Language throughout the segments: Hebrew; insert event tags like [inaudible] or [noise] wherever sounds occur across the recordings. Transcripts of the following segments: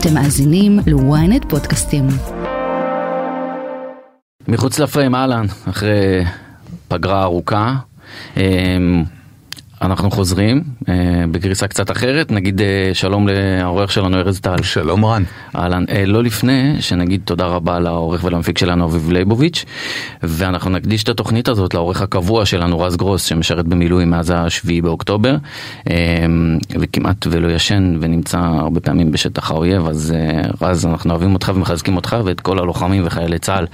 אתם מאזינים ל-ynet פודקאסטים. מחוץ לפריים, אהלן, אחרי פגרה ארוכה. אנחנו חוזרים אה, בגריסה קצת אחרת, נגיד אה, שלום לעורך שלנו ארז טל. שלום רן. אהלן, אה, לא לפני שנגיד תודה רבה לעורך ולמפיק שלנו אביב ליבוביץ', ואנחנו נקדיש את התוכנית הזאת לעורך הקבוע שלנו רז גרוס שמשרת במילואים מאז השביעי באוקטובר, אה, וכמעט ולא ישן ונמצא הרבה פעמים בשטח האויב, אז אה, רז אנחנו אוהבים אותך ומחזקים אותך ואת כל הלוחמים וחיילי צה"ל.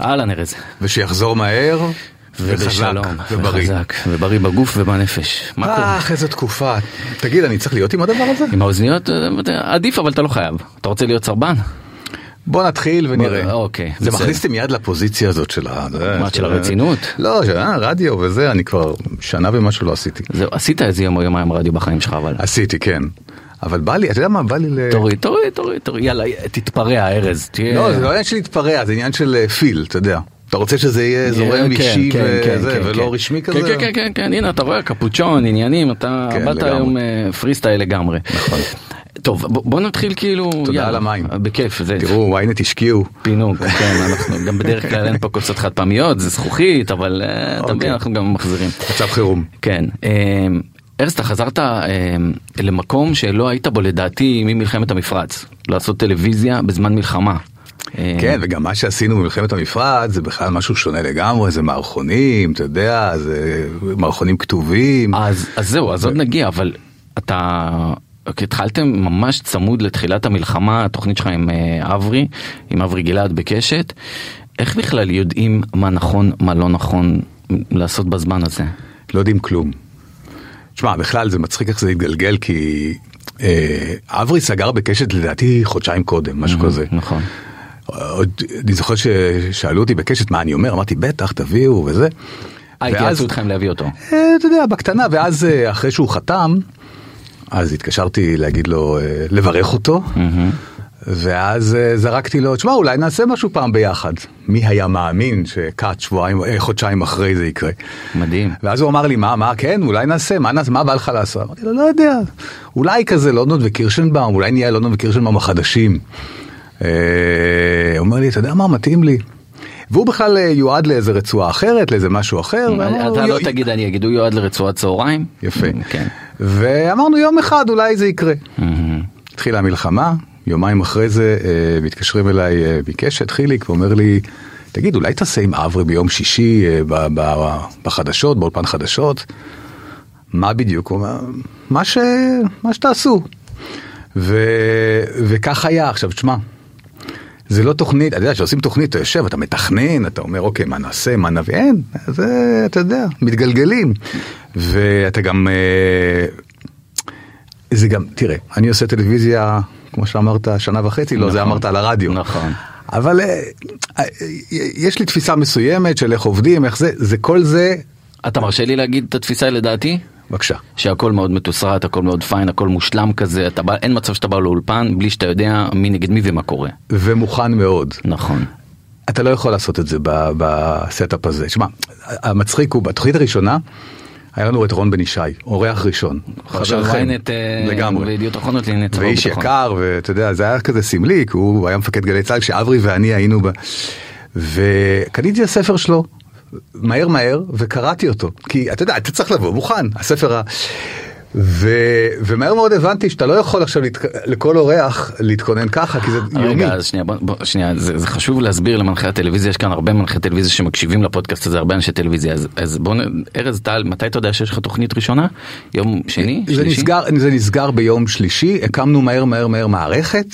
אהלן ארז. ושיחזור מהר. ובשלום, ובריא. וחזק, ובריא בגוף ובנפש. מה קורה? אך, איזה תקופה. תגיד, אני צריך להיות עם הדבר הזה? עם האוזניות אה, עדיף אבל אתה לא חייב. אתה רוצה להיות סרבן? בוא נתחיל ונראה. בוא, אוקיי, זה. מכניס אותי מיד לפוזיציה הזאת של ה... מה, של הרצינות? לא, של הרדיו וזה, אני כבר שנה ומשהו לא עשיתי. זהו, עשית איזה יום או יומיים רדיו בחיים שלך אבל. עשיתי, כן. אבל בא לי, אתה יודע מה, בא לי ל... תוריד, תוריד, תוריד, תוריד, יאללה, תתפרע ארז. לא, זה לא עניין של להתפרע, זה עניין של אה, פיל, אתה יודע. אתה רוצה שזה יהיה זורם כן, אישי כן, כן, ולא. רשמי כזה? כן, כן, כן, כן, הנה אתה רואה קפוצ'ון, עניינים, אתה באת. היום אה, פרי סטייל לגמרי. נכון. טוב, בוא נתחיל כאילו, תודה על המים. בכיף, זה תראו, ynet השקיעו. פינוק, כן, [laughs] אנחנו גם בדרך כלל אין פה כוסות חד פעמיות, זה זכוכית, אבל אה, אתה מבין, אוקיי. אנחנו גם מחזירים. מצב חירום. כן. אה, ארז, אתה חזרת אה, למקום שלא היית בו לדעתי ממלחמת המפרץ, לעשות טלוויזיה בזמן מלחמה. אה, כן, וגם מה שעשינו במלחמת המפרץ זה בכלל משהו שונה לגמרי, זה מערכונים, אתה יודע, זה מערכונים כתובים. אז, אז זהו, אז עוד נגיע, אבל אתה... התחלתם ממש צמוד לתחילת המלחמה, התוכנית שלך עם אה, אברי, עם אברי גלעד בקשת. איך בכלל יודעים מה נכון, מה לא נכון לעשות בזמן הזה? לא יודעים כלום. תשמע, בכלל זה מצחיק איך זה התגלגל, כי אה, אברי סגר בקשת לדעתי חודשיים קודם, משהו כזה. נכון. עוד, אני זוכר ששאלו אותי בקשת מה אני אומר, אמרתי בטח תביאו וזה. אה, התייעצו איתכם להביא אותו. אה, אתה יודע, בקטנה, ואז אה, אחרי שהוא חתם, אז התקשרתי להגיד לו, אה, לברך אותו, ואז זרקתי לו, תשמע, אולי נעשה משהו פעם ביחד. מי היה מאמין שקאט שבועיים, חודשיים אחרי זה יקרה. מדהים. ואז הוא אמר לי, מה, מה, כן, אולי נעשה, מה, נעשה, מה בא לך לעשות? אמרתי לו, לא יודע, אולי כזה לונדון וקירשנבאום, אולי נהיה לונדון וקירשנבאום החדשים. אה, הוא אומר לי, אתה יודע מה, מתאים לי. והוא בכלל אה, יועד לאיזה רצועה אחרת, לאיזה משהו אחר. אתה לא "יו- תגיד אני אגיד, הוא יועד לרצועת צהריים? יפה. כן. ואמרנו יום אחד אולי זה יקרה. התחילה המלחמה, יומיים אחרי זה אה, מתקשרים אליי אה, מקשת, חיליק, ואומר לי, תגיד, אולי תעשה עם אברי ביום שישי אה, בחדשות, באולפן חדשות? מה בדיוק? הוא אומר, מה, שתעשו. וכך היה. עכשיו, תשמע, זה לא תוכנית, אתה יודע, כשעושים תוכנית, אתה יושב, אתה מתכנן, אתה אומר, אוקיי, מה נעשה, מה נביא, אין, זה, אתה יודע, מתגלגלים. ואתה גם, אה, זה גם, תראה, אני עושה טלוויזיה, כמו שאמרת, שנה וחצי, לא, זה נכון. אמרת על הרדיו. נכון. אבל אה, אה, יש לי תפיסה מסוימת של איך עובדים, איך זה, זה כל זה, אתה מרשה לי להגיד את התפיסה לדעתי? בבקשה. שהכל מאוד מתוסרט, הכל מאוד fine, הכל מושלם כזה, אתה בא, אין מצב שאתה בא לאולפן בלי שאתה יודע מי נגד מי ומה קורה. ומוכן מאוד. נכון. אתה לא יכול לעשות את זה ב setup הזה. שמע, המצחיק הוא, בתוכנית הראשונה, היה לנו את רון בן ישי, אורח ראשון. חברכם, ynet אה, לגמרי. וידיעות אחרונות לענייני צבא ואיש. יקר, ואתה יודע, זה היה כזה סמלי, כי הוא היה מפקד גלי צה"ל, כשאברי ואני היינו ב... וקניתי הספר שלו, מהר מהר, וקראתי אותו. כי אתה יודע, אתה צריך לבוא מוכן, הספר ה... ו... ומהר מאוד הבנתי שאתה לא יכול עכשיו להתק... לכל אורח להתכונן ככה, כי זה יומי. רגע, אז שנייה, בוא, בוא, שנייה, זה, זה חשוב להסביר למנחי הטלוויזיה, יש כאן הרבה מנחי טלוויזיה שמקשיבים לפודקאסט הזה, הרבה אנשי טלוויזיה, אז, אז בוא, נ- ארז טל, מתי אתה יודע שיש לך תוכנית ראשונה? יום שני? זה שלישי? נסגר, זה נסגר ביום שלישי, הקמנו מהר מהר מהר מערכת,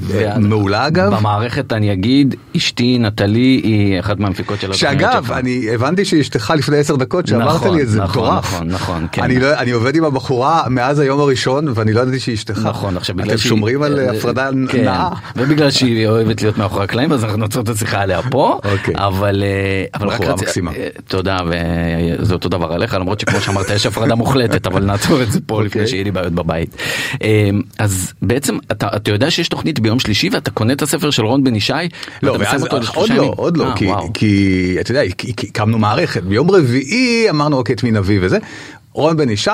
ואז- מעולה אגב. במערכת אני אגיד, אשתי נטלי היא אחת מהמפיקות של התוכניות שאגב, שלך. אני הבנתי שאשתך לפני עשר דקות שאמרת נכון, לי את זה נכון, מטורף. נכון, נכון, כן. אני לא- אני עובד עם הבחורה מאז היום הראשון ואני לא ידעתי שהיא אשתך. נכון, עכשיו בגלל אתם שהיא- שומרים על אה, הפרדה כן, נאה. ובגלל שהיא אוהבת להיות מאחורי הקלעים אז אנחנו נעצור את השיחה עליה פה, אוקיי. אבל אה, אבל רק רציתי- מקסימה. אה, תודה וזה אותו דבר עליך למרות שכמו שאמרת יש הפרדה מוחלטת אבל נעצור את זה פה לפני אוקיי. שיהיה לי בעיות בבית. אה, אז בעצם אתה יודע שיש תוכנית ביום שלישי ואתה קונה את הספר של רון בן ישי? לא, אותו עוד לא? עוד לא, אה, כי- אתה יודע, הקמנו מערכת. ביום רביעי אמרנו אוקיי, את מי נביא וזה. רון בן ישי,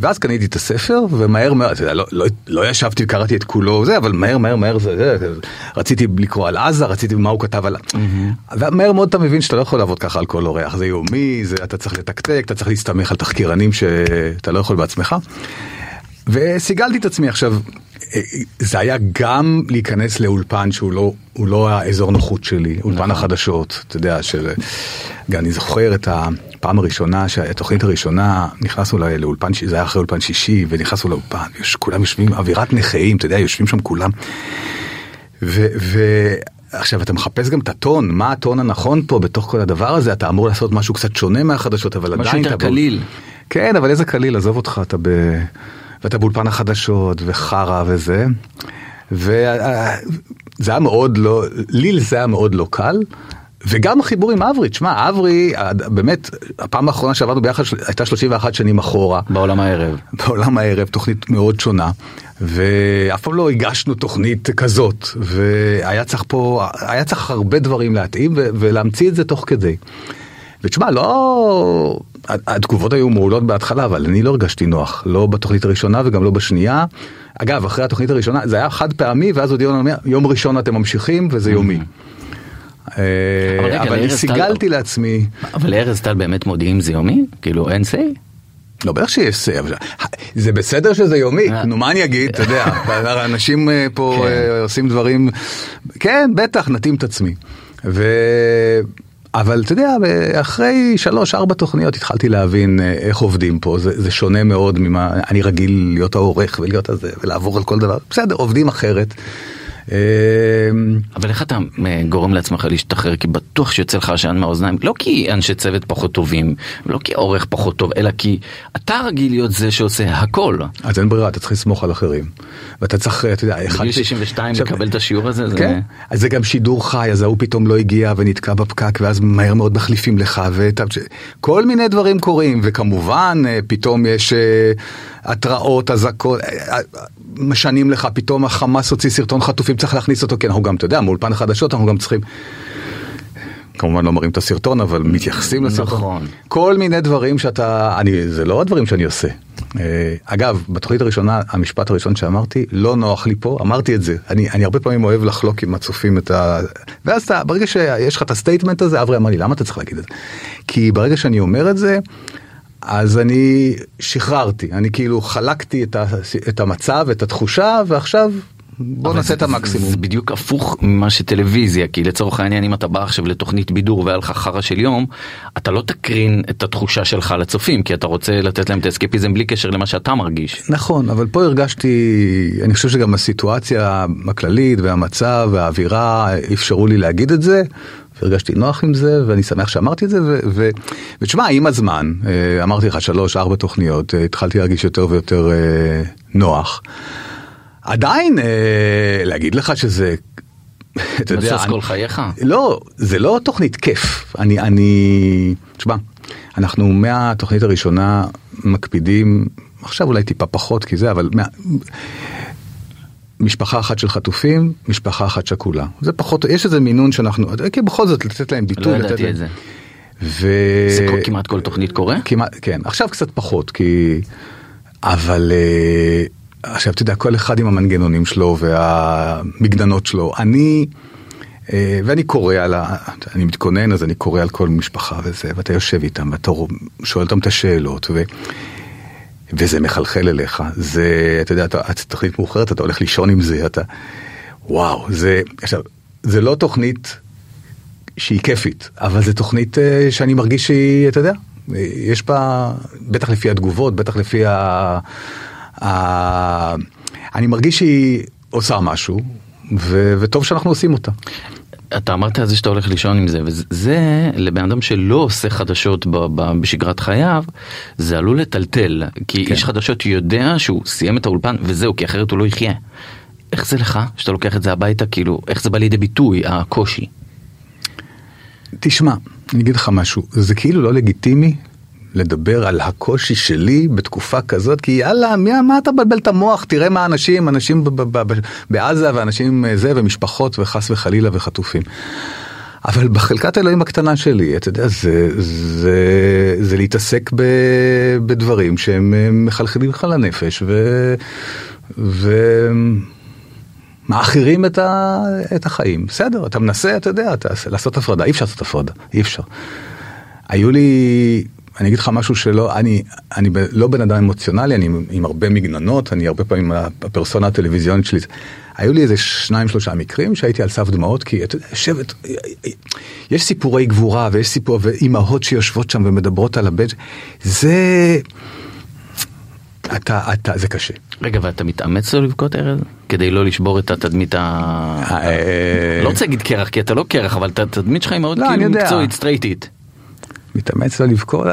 ואז קניתי את הספר, ומהר מהר, לא, לא, לא ישבתי וקראתי את כולו, זה, אבל מהר מהר מהר זה, זה, רציתי לקרוא על עזה, רציתי מה הוא כתב על... Mm-hmm. ומהר מאוד אתה מבין שאתה לא יכול לעבוד ככה על כל אורח, זה יומי, זה, אתה צריך לתקתק, אתה צריך להסתמך על תחקירנים שאתה לא יכול בעצמך. וסיגלתי את עצמי עכשיו, זה היה גם להיכנס לאולפן שהוא לא, הוא לא האזור נוחות שלי, אולפן נכון. החדשות, אתה יודע, של... אני זוכר את הפעם הראשונה, התוכנית הראשונה, נכנסנו לאולפן, זה היה אחרי אולפן שישי, ונכנסנו לאולפן, כולם יושבים, אווירת נכאים, אתה יודע, יושבים שם כולם. ו... ו עכשיו אתה מחפש גם את הטון, מה הטון הנכון פה בתוך כל הדבר הזה, אתה אמור לעשות משהו קצת שונה מהחדשות, אבל עדיין... משהו יותר קליל. כן, אבל איזה קליל, עזוב אותך, אתה ב... ואתה באולפן החדשות וחרא וזה. וזה היה מאוד לא, לי זה היה מאוד לא קל. וגם החיבור עם אברי, תשמע, אברי, באמת, הפעם האחרונה שעבדנו ביחד הייתה 31 שנים אחורה. בעולם הערב. בעולם הערב, תוכנית מאוד שונה, ואף פעם לא הגשנו תוכנית כזאת, והיה צריך פה, היה צריך הרבה דברים להתאים ולהמציא את זה תוך כדי. ותשמע, לא... התגובות היו מעולות בהתחלה, אבל אני לא הרגשתי נוח, לא בתוכנית הראשונה וגם לא בשנייה. אגב, אחרי התוכנית הראשונה, זה היה חד פעמי, ואז עוד יום, יום ראשון אתם ממשיכים, וזה יומי. אה, אבל אני סיגלתי לעצמי. אבל לארז טל באמת מודיעים זה יומי? כאילו אין סיי? לא, בטח שיש סיי, זה בסדר שזה יומי, אה. נו מה אני אגיד, אתה יודע, [laughs] אנשים אה, פה כן. עושים דברים, כן, בטח, נתאים את עצמי. אבל אתה יודע, אחרי שלוש ארבע תוכניות התחלתי להבין אה, איך עובדים פה, זה, זה שונה מאוד ממה, אני רגיל להיות העורך ולהיות הזה ולעבור על כל דבר, בסדר, עובדים אחרת. אמ, אבל איך אתה אה, גורם לעצמך להשתחרר כי בטוח שיוצא לך עשן מהאוזניים לא כי אנשי צוות פחות טובים לא כי עורך פחות טוב אלא כי אתה רגיל להיות זה שעושה הכל. אז אין ברירה אתה צריך לסמוך על אחרים. ואתה צריך אתה יודע. בגיל 62 לקבל את השיעור הזה. כן. אז זה גם שידור חי אז ההוא פתאום לא הגיע ונתקע בפקק ואז מהר מאוד מחליפים לך וכל מיני דברים קורים וכמובן אה, פתאום יש אה, התראות אזעקות משנים לך פתאום החמאס הוציא סרטון חטופים צריך להכניס אותו כי אנחנו גם אתה יודע מאולפן החדשות אנחנו גם צריכים. כמובן לא מראים את הסרטון אבל מתייחסים לסרטון. נכון. כל מיני דברים שאתה אני זה לא הדברים שאני עושה. אה, אגב בתוכנית הראשונה המשפט הראשון שאמרתי לא נוח לי פה אמרתי את זה אני אני הרבה פעמים אוהב לחלוק עם הצופים את ה... ואז אתה ברגע שיש לך את ה statement הזה אברי אמר לי למה אתה צריך להגיד את זה. כי ברגע שאני אומר את זה. אז אני שחררתי, אני כאילו חלקתי את, ה, את המצב, את התחושה, ועכשיו בוא נעשה את המקסימום. זה בדיוק הפוך ממה שטלוויזיה, כי לצורך העניין אם אתה בא עכשיו לתוכנית בידור והיה לך חרא של יום, אתה לא תקרין את התחושה שלך לצופים, כי אתה רוצה לתת להם את האסקפיזם בלי קשר למה שאתה מרגיש. נכון, אבל פה הרגשתי, אני חושב שגם הסיטואציה הכללית והמצב והאווירה אפשרו לי להגיד את זה. והרגשתי נוח עם זה ואני שמח שאמרתי את זה ותשמע עם הזמן אה, אמרתי לך שלוש ארבע תוכניות אה, התחלתי להרגיש יותר ויותר אה, נוח. עדיין להגיד לך שזה. [laughs] אתה יודע, כל חייך? לא, זה לא תוכנית כיף. אני, אני, תשמע, אנחנו מהתוכנית הראשונה מקפידים, עכשיו אולי טיפה פחות כי זה, אבל מה, משפחה אחת של חטופים, משפחה אחת שכולה. זה פחות, יש איזה מינון שאנחנו, כי בכל זאת לתת להם ביטוי. לא ידעתי את זה. ו... זה כמעט כל תוכנית קורה? כמעט, כן, עכשיו קצת פחות, כי... אבל אה, עכשיו אתה יודע, כל אחד עם המנגנונים שלו והמגננות שלו. אני, אה, ואני קורא על ה... אני מתכונן, אז אני קורא על כל משפחה וזה, ואתה יושב איתם, ואתה שואל אותם את השאלות. ו... וזה מחלחל אליך, זה, אתה יודע, אתה, תוכנית מאוחרת, אתה הולך לישון עם זה, אתה, וואו, זה, עכשיו, זה לא תוכנית שהיא כיפית, אבל זה תוכנית אה, שאני מרגיש שהיא, אתה יודע, יש בה, בטח לפי התגובות, בטח לפי ה... ה אני מרגיש שהיא עושה משהו, ו, וטוב שאנחנו עושים אותה. אתה אמרת על זה שאתה הולך לישון עם זה, וזה לבן אדם שלא עושה חדשות בשגרת חייו, זה עלול לטלטל, כי כן. איש חדשות יודע שהוא סיים את האולפן וזהו, כי אחרת הוא לא יחיה. איך זה לך, שאתה לוקח את זה הביתה, כאילו, איך זה בא לידי ביטוי, הקושי? תשמע, אני אגיד לך משהו, זה כאילו לא לגיטימי לדבר על הקושי שלי בתקופה כזאת, כי יאללה, מי, מה אתה מבלבל את המוח? תראה מה אנשים, אנשים בעזה ואנשים אה, זה, ומשפחות וחס וחלילה וחטופים. אבל בחלקת אלוהים הקטנה שלי, אתה יודע, זה, זה, זה להתעסק ב, בדברים שהם אה, מחלחלים לך לנפש ו... ו... מאחרים את, ה, את החיים. בסדר, אתה מנסה, אתה יודע, אתה, לעשות הפרדה, אי אפשר לעשות הפרדה, אי אפשר. היו לי, אני אגיד לך משהו שלא, אני, אני ב, לא בן אדם אמוציונלי, אני עם, עם הרבה מגננות, אני הרבה פעמים, הפרסונה הטלוויזיונית שלי, היו לי איזה שניים שלושה מקרים שהייתי על סף דמעות, כי אתה יודע, יושבת, יש סיפורי גבורה ויש סיפור, ואימהות שיושבות שם ומדברות על הבן, זה... אתה, אתה, זה קשה. רגע, ואתה מתאמץ לא לבכות ארז? כדי לא לשבור את התדמית ה... אה, לא רוצה להגיד קרח, כי אתה לא קרח, אבל התדמית שלך היא מאוד לא, כאילו. מקצועית, סטרייטית. מתאמץ לא לבכות,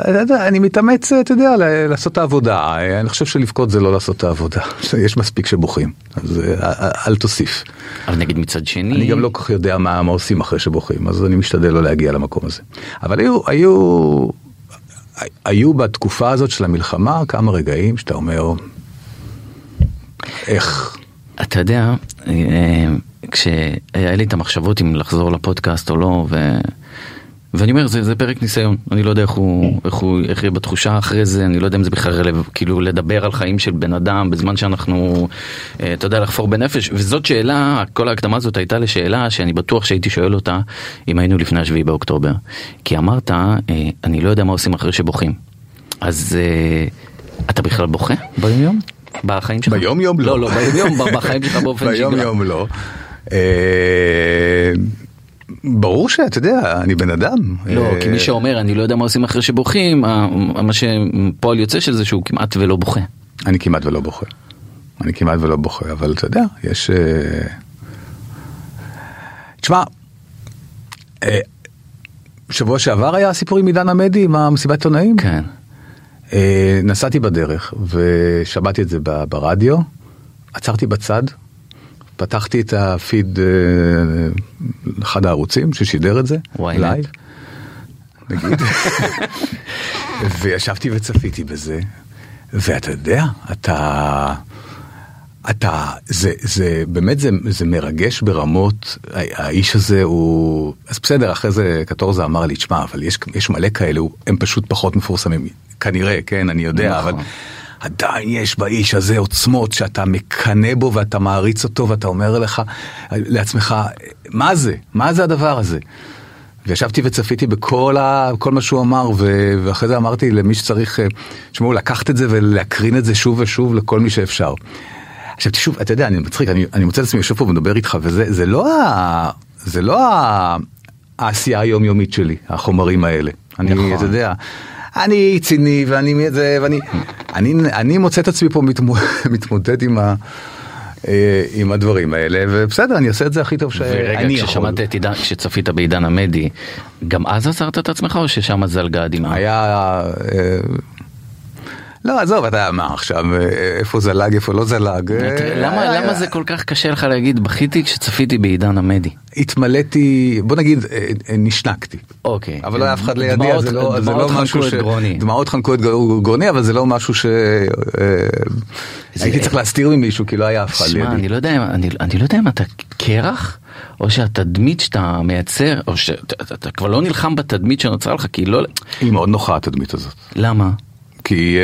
אני מתאמץ, אתה יודע, לעשות את העבודה. אני חושב שלבכות זה לא לעשות את העבודה. [laughs] יש מספיק שבוכים, אז אה, אל תוסיף. אבל נגיד מצד שני... אני גם לא כל כך יודע מה, מה עושים אחרי שבוכים, אז אני משתדל לא להגיע למקום הזה. אבל היו, היו, היו בתקופה הזאת של המלחמה כמה רגעים שאתה אומר, איך, אתה יודע, אה, כשהיה לי את המחשבות אם לחזור לפודקאסט או לא, ו... ואני אומר, זה, זה פרק ניסיון, אני לא יודע איך הוא, איך הוא, איך יהיה בתחושה אחרי זה, אני לא יודע אם זה בכלל רלב, כאילו לדבר על חיים של בן אדם בזמן שאנחנו, אה, אתה יודע, לחפור בנפש, וזאת שאלה, כל ההקדמה הזאת הייתה לשאלה שאני בטוח שהייתי שואל אותה אם היינו לפני השביעי באוקטובר. כי אמרת, אה, אני לא יודע מה עושים אחרי שבוכים. אז אה, אתה בכלל בוכה ביום יום? בחיים שלך? ביום יום לא. לא, לא, ביום יום, בחיים שלך באופן [laughs] שגרה. ביום יום לא. ברור שאתה יודע, אני בן אדם. לא, אה, כי מי שאומר אני לא יודע מה עושים אחרי שבוכים, מה שפועל יוצא של זה שהוא כמעט ולא בוכה. אני כמעט ולא בוכה. אני כמעט ולא בוכה, אבל אתה יודע, יש... אה, תשמע, אה, שבוע שעבר היה סיפור עם עידן עמדי, עם המסיבת עיתונאים. כן. נסעתי בדרך ושמעתי את זה ברדיו, עצרתי בצד, פתחתי את הפיד, אה, אחד הערוצים ששידר את זה. לייב, נגיד, [laughs] וישבתי וצפיתי בזה, ואתה יודע, אתה... אתה, זה, זה, באמת זה, זה מרגש ברמות, האיש הזה הוא, אז בסדר, אחרי זה קטורזה אמר לי, תשמע, אבל יש, יש מלא כאלה, הם פשוט פחות מפורסמים, כנראה, כן, אני יודע, נכון. אבל עדיין יש באיש הזה עוצמות שאתה מקנא בו ואתה מעריץ אותו ואתה אומר לך, לעצמך, מה זה? מה זה הדבר הזה? וישבתי וצפיתי בכל ה, כל מה שהוא אמר, ו, ואחרי זה אמרתי למי שצריך, תשמעו, לקחת את זה ולהקרין את זה שוב ושוב לכל מי שאפשר. עכשיו שוב, אתה יודע, אני מצחיק, אני, אני מוצא את עצמי יושב פה ומדבר איתך, וזה זה לא, ה, זה לא ה, העשייה היומיומית שלי, החומרים האלה. אני, נכון. אתה יודע, אני ציני ואני זה, ואני אני, אני מוצא את עצמי פה מתמו, [laughs] מתמודד עם, ה, אה, עם הדברים האלה, ובסדר, אני עושה את זה הכי טוב שאני ורגע, יכול. כששמעת את עידן, כשצפית בעידן עמדי, גם אז עצרת את עצמך או ששם זלגה הדמעה? היה... לא, עזוב, אתה מה עכשיו, אה, איפה זלג, איפה לא זלג. אה, למה היה- למה זה כל כך קשה לך להגיד בכיתי כשצפיתי בעידן עמדי? התמלאתי, בוא נגיד, אה, נשנקתי. אוקיי. אבל לא היה אף אחד לידי, דמעות- אז זה לא לא משהו חנקו ש... את גרוני. דמעות חנקו את גר- גרוני, אבל זה לא משהו ש... הייתי צריך להסתיר ממישהו, כי לא היה אף אחד לידי. אני לא יודע, אם- אני, אני לא יודע אם אתה קרח, או שהתדמית שאתה מייצר, או שאתה אתה, אתה כבר לא נלחם בתדמית שנוצרה לך, כי לא... היא מאוד נוחה התדמית הזאת. למה? כי...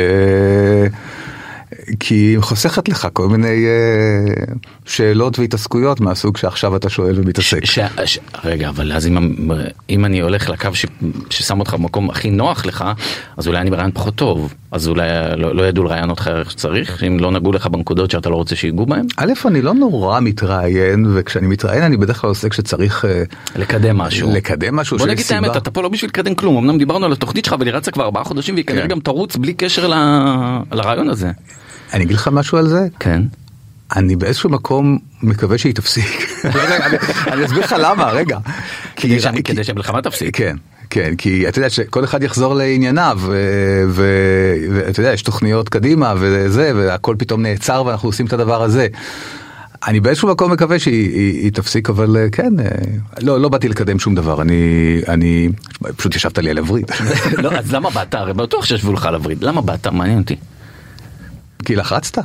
כי היא חוסכת לך כל מיני אה, שאלות והתעסקויות מהסוג שעכשיו אתה שואל ומתעסק. ש, ש, רגע, אבל אז אם, אם אני הולך לקו ש, ששם אותך במקום הכי נוח לך, אז אולי אני ברעיון פחות טוב. אז אולי לא, לא ידעו לראיין אותך איך שצריך, אם לא נגעו לך בנקודות שאתה לא רוצה שיגעו בהם? א', אני לא נורא מתראיין, וכשאני מתראיין אני בדרך כלל עושה כשצריך אה, לקדם משהו. לקדם משהו בוא נגיד את האמת. אתה פה לא בשביל לקדם כלום, אמנם דיברנו על התוכנית שלך אבל היא רצה כבר ארבעה חודשים והיא כנראה כן. גם תרוץ בלי קשר ל... לרעיון הזה. אני אגיד לך משהו על זה? כן. אני באיזשהו מקום מקווה שהיא תפסיק. אני- אסביר לך למה, רגע. כדי שהמלחמה תפסיק. כן, כן, כי אתה יודע שכל אחד יחזור לענייניו, ואתה יודע, יש תוכניות קדימה וזה, והכל פתאום נעצר ואנחנו עושים את הדבר הזה. אני באיזשהו מקום מקווה שהיא היא, היא תפסיק, אבל אה, כן, אה, לא, לא באתי לקדם שום דבר, אני, אני, פשוט ישבת לי על הווריד. [laughs] לא, אז למה באת? הרי בטוח שישבו לך על הווריד, למה באת? מעניין אותי. כי לחצת.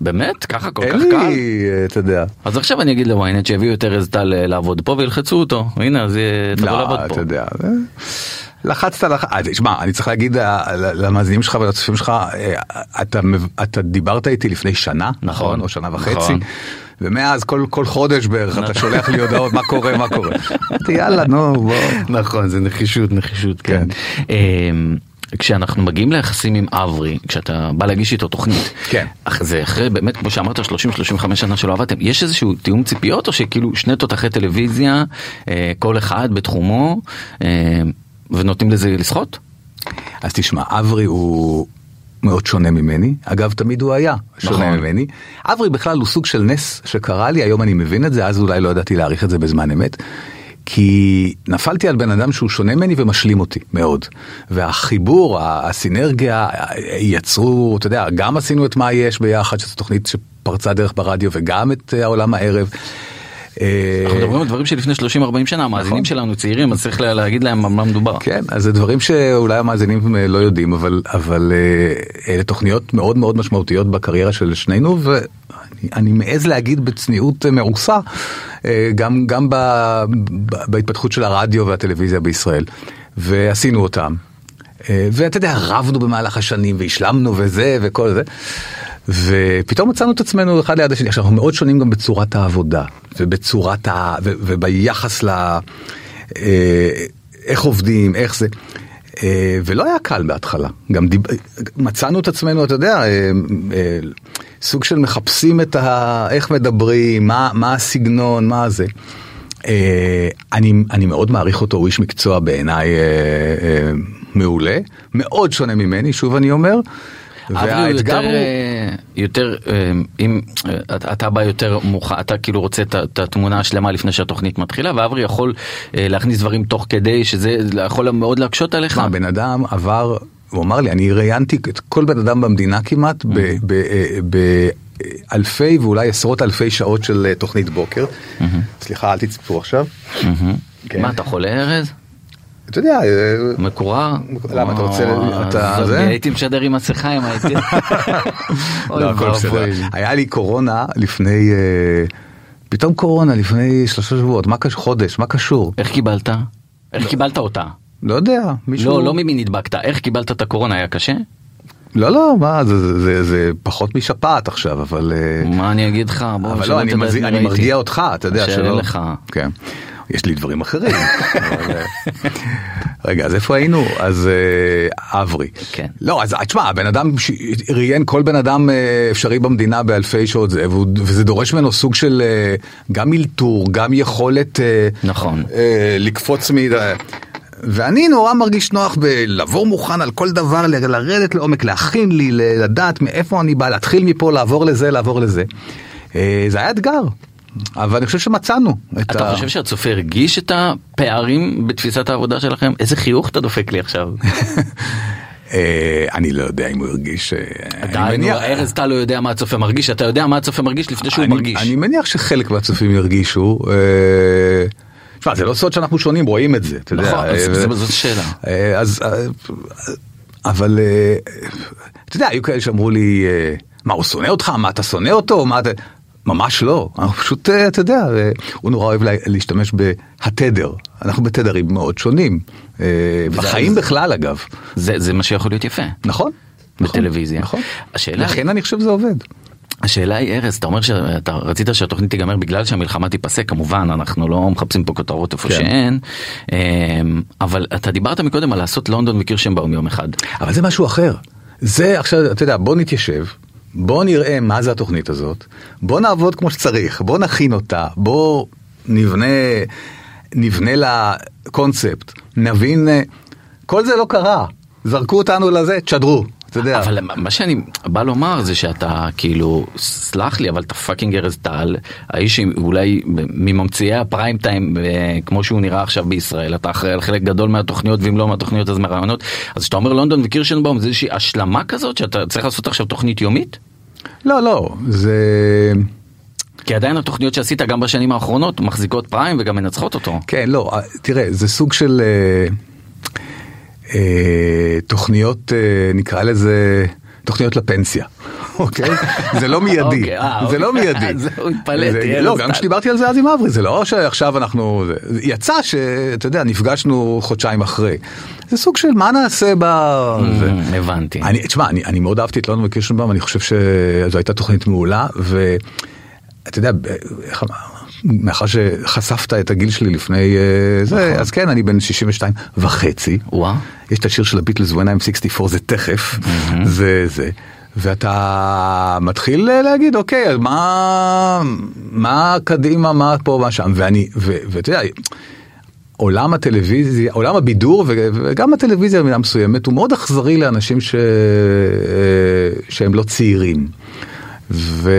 באמת? ככה כל כך אין קל? לי, אה, אתה יודע. אז עכשיו אני אגיד לוויינט שיביאו את ארז טל לעבוד פה וילחצו אותו. הנה, אז תבוא לעבוד לא, פה. אתה יודע. אה, לחצת לך, אה, תשמע, אני צריך להגיד למאזינים שלך ולצופים שלך, אתה, אתה דיברת איתי לפני שנה, נכון, או שנה וחצי, נכון. ומאז כל, כל חודש בערך אתה שולח לי הודעות מה קורה, מה קורה. [laughs] אמרתי יאללה, נו, בוא. נכון, זה נחישות, נחישות, כן. אמ, כשאנחנו מגיעים ליחסים עם אברי, כשאתה בא להגיש איתו תוכנית, כן. זה אחרי באמת כמו שאמרת 30-35 שנה שלא עבדתם, יש איזשהו תיאום ציפיות או שכאילו שני תותחי טלוויזיה, אה, כל אחד בתחומו, אה, ונותנים לזה לשחות? אז תשמע, אברי הוא מאוד שונה ממני, אגב תמיד הוא היה שונה נכון. ממני. אברי בכלל הוא סוג של נס שקרה לי, היום אני מבין את זה, אז אולי לא ידעתי להעריך את זה בזמן אמת. כי נפלתי על בן אדם שהוא שונה ממני ומשלים אותי מאוד. והחיבור, הסינרגיה, יצרו, אתה יודע, גם עשינו את מה יש ביחד, שזו תוכנית שפרצה דרך ברדיו, וגם את אה, העולם הערב. אה, אנחנו מדברים על דברים שלפני 30-40 שנה, המאזינים שלנו צעירים, אז צריך לה- להגיד להם על מה מדובר. כן, אז זה דברים שאולי המאזינים אה, לא יודעים, אבל, אבל אה, אלה תוכניות מאוד מאוד משמעותיות בקריירה של שנינו, ואני אני מעז להגיד בצניעות מעושה, גם, גם ב, ב, בהתפתחות של הרדיו והטלוויזיה בישראל. ועשינו אותם. ואתה יודע, רבנו במהלך השנים והשלמנו וזה וכל זה. ופתאום מצאנו את עצמנו אחד ליד השני. עכשיו אנחנו מאוד שונים גם בצורת העבודה ובצורת ה... ו- וביחס ל... אה, איך עובדים, איך זה. אה, ולא היה קל בהתחלה. גם דיב... מצאנו את עצמנו, אתה יודע, אה, סוג של מחפשים את ה... איך מדברים, מה, מה הסגנון, מה זה. אני, אני מאוד מעריך אותו, הוא איש מקצוע בעיניי מעולה, מאוד שונה ממני, שוב אני אומר. אברי הוא יותר, אה, אה, אם אה, אתה- בא יותר מוכן, אתה כאילו רוצה את התמונה השלמה לפני שהתוכנית מתחילה, ואברי יכול להכניס דברים תוך כדי, שזה יכול מאוד להקשות עליך. מה, בן אדם עבר, הוא אמר לי, אני ראיינתי את כל בן אדם במדינה כמעט באלפי ואולי עשרות אלפי שעות של תוכנית בוקר. סליחה, אל תצפו עכשיו. מהמם. כן. מה, אתה חולה ארז? אתה יודע, אה, מקורר? למה, אתה רוצה- אתה- זה? הייתי משדר עם מסכה אם הייתי... [laughs] אוי לא. ואבוי. היה לי קורונה לפני, אה, פתאום קורונה לפני שלושה שבועות, מה קשור, חודש, מה קשור? איך קיבלת? איך קיבלת אותה? לא יודע, מישהו... לא, לא ממי נדבקת, איך קיבלת את הקורונה, היה קשה? לא, לא, מה, זה- זה- זה- זה פחות משפעת עכשיו, אבל... אה, מה אני אגיד לך? בוא, אבל לא, אני, מי אני ראיתי. מרגיע אותך, אתה יודע שלא... לך. כן. יש לי דברים אחרים. אה, רגע, אז איפה היינו? אז אה, אברי. כן. לא, אז תשמע, הבן אדם ראיין כל בן אדם אה, אפשרי במדינה באלפי שעות, וזה דורש ממנו סוג של אה, גם אלתור, גם יכולת אה, נכון. אה, לקפוץ מ... ואני נורא מרגיש נוח בלבוא מוכן על כל דבר, לרדת לעומק, להכין לי, לדעת מאיפה אני בא, להתחיל מפה, לעבור לזה, לעבור לזה. אה, זה היה אתגר, אבל אני חושב שמצאנו. את אתה ה- חושב שהצופה הרגיש את הפערים בתפיסת העבודה שלכם? איזה חיוך אתה דופק לי עכשיו? [laughs] אה, אני לא יודע אם הוא הרגיש... מניח- ארז טל לא יודע מה הצופה מרגיש, אתה יודע מה הצופה מרגיש לפני שהוא מרגיש. אני מניח שחלק מהצופים ירגישו. אה, תשמע, זה לא סוד שאנחנו שונים, רואים את זה, אתה יודע. נכון, אה, זאת שאלה. אז, אבל אתה יודע, היו כאלה שאמרו לי, מה, הוא שונא אותך? מה, אתה שונא אותו? מה, אתה... ממש לא, אנחנו פשוט, אה, אתה יודע, אה, הוא נורא אוהב לה- להשתמש בהתדר, אנחנו בתדרים מאוד שונים, אה, בחיים זה- בכלל אגב, זה זה מה שיכול להיות יפה. נכון? נכון, בטלוויזיה. נכון. השאלה- לכן אני חושב שזה עובד. השאלה היא ארז, אתה אומר שאתה רצית שהתוכנית תיגמר בגלל שהמלחמה תיפסק, כמובן אנחנו לא מחפשים פה כותרות איפה כן. שאין, אמ, אבל אתה דיברת מקודם על לעשות לונדון וקירשנבאום יום אחד. אבל זה משהו אחר. זה עכשיו, אתה יודע, בוא נתיישב, בוא נראה מה זה התוכנית הזאת, בוא נעבוד כמו שצריך, בוא נכין אותה, בוא נבנה, נבנה לה קונספט, נבין, אה, כל זה לא קרה, זרקו אותנו לזה, תשדרו, אתה יודע. אבל מה שאני בא לומר זה שאתה כאילו, סלח לי, אבל אתה fucking ארז טל, האיש אולי מממציאי הפריים טיים, אה, כמו שהוא נראה עכשיו בישראל, אתה אחראי על חלק גדול מהתוכניות, ואם לא מהתוכניות אז מהרעיונות, אז כשאתה אומר לונדון וקירשנבאום זה איזושהי השלמה כזאת שאתה צריך לעשות עכשיו תוכנית יומית? לא, לא, זה... כי עדיין התוכניות שעשית גם בשנים האחרונות מחזיקות פריים וגם מנצחות אותו. כן, לא, אה, תראה, זה סוג של אה, תוכניות, אה, נקרא לזה, תוכניות לפנסיה. [laughs] אוקיי? זה לא מיידי, אוקיי, אה, זה אוקיי. [laughs] לא מיידי. זהו, התפלאתי, זה- אין לא, סתם. גם כשדיברתי על זה אז עם אברי, זה לא שעכשיו אנחנו, יצא שאתה יודע, נפגשנו חודשיים אחרי. זה סוג של מה נעשה ב... Mm, הבנתי. תשמע, אני, מאוד אהבתי את לונדון וקירשנבאום, אני חושב שזו הייתה תוכנית מעולה, ואתה יודע, איך אמר, מאחר שחשפת את הגיל שלי לפני אה, זה, נכון. אז כן, אני בן 62 וחצי. וואה. יש את השיר של הביטלס When I'm 64 זה תכף, זה זה. ואתה מתחיל להגיד אוקיי אז מה מה קדימה מה פה מה שם ואני ואתה יודע עולם הטלוויזיה עולם הבידור וגם הטלוויזיה במידה מסוימת הוא מאוד אכזרי לאנשים ש... שהם לא צעירים. ו...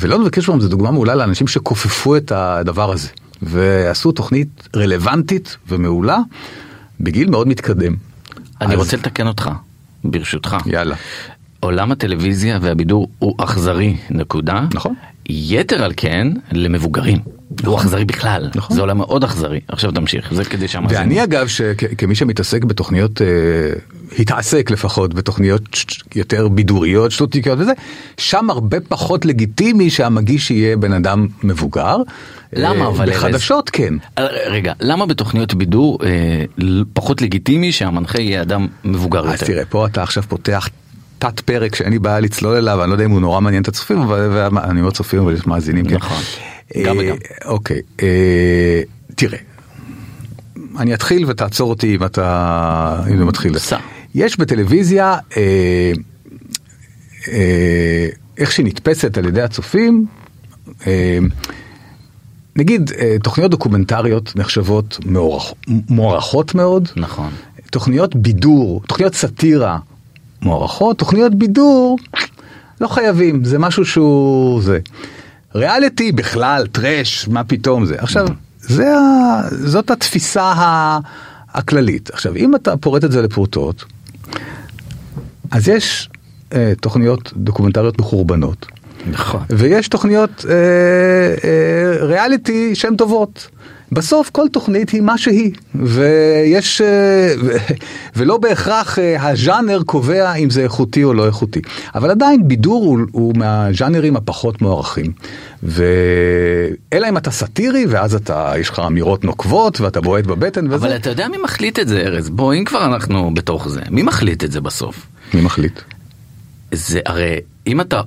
ולונדון וקירשבאום זה דוגמה מעולה לאנשים שכופפו את הדבר הזה ועשו תוכנית רלוונטית ומעולה בגיל מאוד מתקדם. אני אז- רוצה לתקן אותך, ברשותך. יאללה. עולם הטלוויזיה והבידור הוא אכזרי, נקודה. נכון. יתר על כן, למבוגרים. הוא אכזרי בכלל. נכון. זה עולם מאוד אכזרי. עכשיו תמשיך, זה כדי שהמאזינים... ואני אגב, שכ- כמי שמתעסק בתוכניות, אה, התעסק לפחות בתוכניות יותר בידוריות, שטותיקיות וזה, שם הרבה פחות לגיטימי שהמגיש יהיה בן אדם מבוגר. למה אה, אבל? בחדשות כן. אה, רגע, למה בתוכניות בידור אה, פחות לגיטימי שהמנחה יהיה אדם מבוגר אז יותר? תראה, פה אתה עכשיו פותח תת פרק שאין לי בעיה לצלול אליו, אני לא יודע אם הוא נורא מעניין את הצופים, אבל ואני אומר צופים אבל יש מאזינים. כן. נכון. גם אה, וגם. אוקיי, אה, תראה, אני אתחיל ותעצור אותי אם אתה, אם זה מתחיל. יש בטלוויזיה, אה, איך שהיא נתפסת על ידי הצופים, נגיד תוכניות דוקומנטריות נחשבות מוערכ- מוערכות מאוד. נכון. תוכניות בידור, תוכניות סאטירה מוערכות, תוכניות בידור לא חייבים, זה משהו שהוא זה. ריאליטי בכלל, טראש, מה פתאום זה. עכשיו, זה ה... זאת התפיסה ה... הכללית. עכשיו, אם אתה פורט את זה לפרוטות, אז יש אה, תוכניות דוקומנטריות מחורבנות. נכון. ויש תוכניות אה, אה, ריאליטי שהן טובות. בסוף כל תוכנית היא מה שהיא, ויש, אה, ו, ולא בהכרח אה, הז'אנר קובע אם זה איכותי או לא איכותי. אבל עדיין בידור הוא, הוא מהז'אנרים הפחות מוערכים. ו... אלא אם אתה סאטירי ואז אתה, יש לך אמירות נוקבות ואתה בועט בבטן וזה. אבל אתה יודע מי מחליט את זה, ארז? בוא, אם כבר אנחנו בתוך זה, מי מחליט את זה בסוף? מי מחליט? זה הרי, אם אתה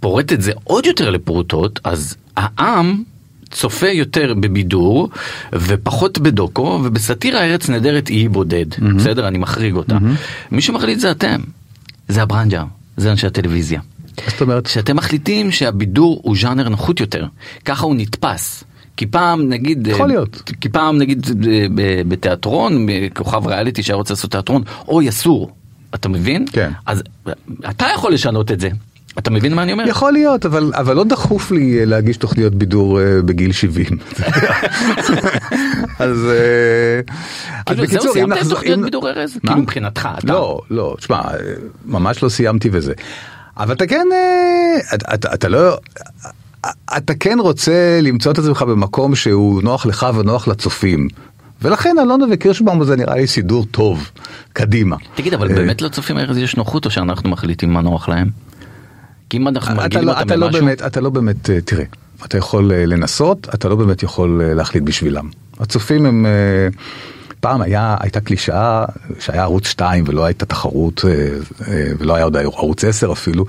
פורט את זה עוד יותר לפרוטות, אז העם צופה יותר בבידור ופחות בדוקו, ובסאטירה ארץ נהדרת היא בודד, בסדר? אני מחריג אותה. מי שמחליט זה אתם, זה הברנג'ה, זה אנשי הטלוויזיה. זאת אומרת, שאתם מחליטים שהבידור הוא ז'אנר נחות יותר, ככה הוא נתפס. כי פעם נגיד, יכול אה, להיות. כי פעם נגיד ב- בתיאטרון, כוכב ריאליטי שהיה רוצה לעשות תיאטרון, אוי אסור, אתה מבין? כן. אז אתה יכול לשנות את זה, אתה מבין מה אני אומר? יכול להיות, אבל, אבל לא דחוף לי אה, להגיש תוכניות בידור אה, בגיל 70. [laughs] אז, אה, אז כאילו זהו, סיימת תוכניות בידור ארז? כאילו מבחינתך, אתה. לא, לא, תשמע, ממש לא סיימתי וזה. אבל אתה כן, אתה, אתה, אתה לא... אתה כן רוצה למצוא את עצמך במקום שהוא נוח לך ונוח לצופים. ולכן אלונה וקירשבאום זה נראה לי סידור טוב, קדימה. תגיד, אבל באמת לצופים ארז יש נוחות או שאנחנו מחליטים מה נוח להם? כי אם אנחנו מרגילים לא, אותם אתה לא באמת, אתה לא באמת, אה, תראה, אתה יכול אה, לנסות, אתה לא באמת יכול אה, להחליט בשבילם. הצופים הם, פעם היה, הייתה קלישאה שהיה ערוץ 2 ולא הייתה תחרות, ולא היה עוד ערוץ 10 אפילו,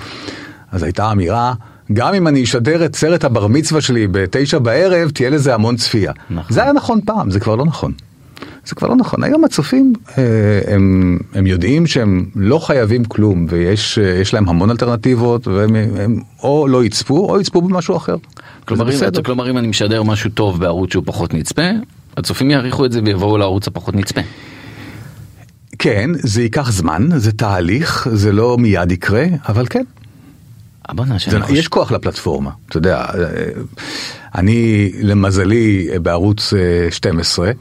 אז הייתה אמירה, גם אם אני אשדר את סרט הבר מצווה שלי בתשע בערב, תהיה לזה המון צפייה. נכון. זה היה נכון פעם, זה כבר לא נכון. זה כבר לא נכון. היום הצופים אה, הם, הם יודעים שהם לא חייבים כלום ויש אה, להם המון אלטרנטיבות והם הם או לא יצפו או יצפו במשהו אחר. כלומר, אם. כלומר אם אני משדר משהו טוב בערוץ שהוא פחות נצפה, הצופים יעריכו את זה ויבואו לערוץ הפחות נצפה. כן, זה ייקח זמן, זה תהליך, זה לא מיד יקרה, אבל כן. זה, חושב... יש כוח לפלטפורמה, אתה יודע, אה, אני למזלי בערוץ אה, 12, אה,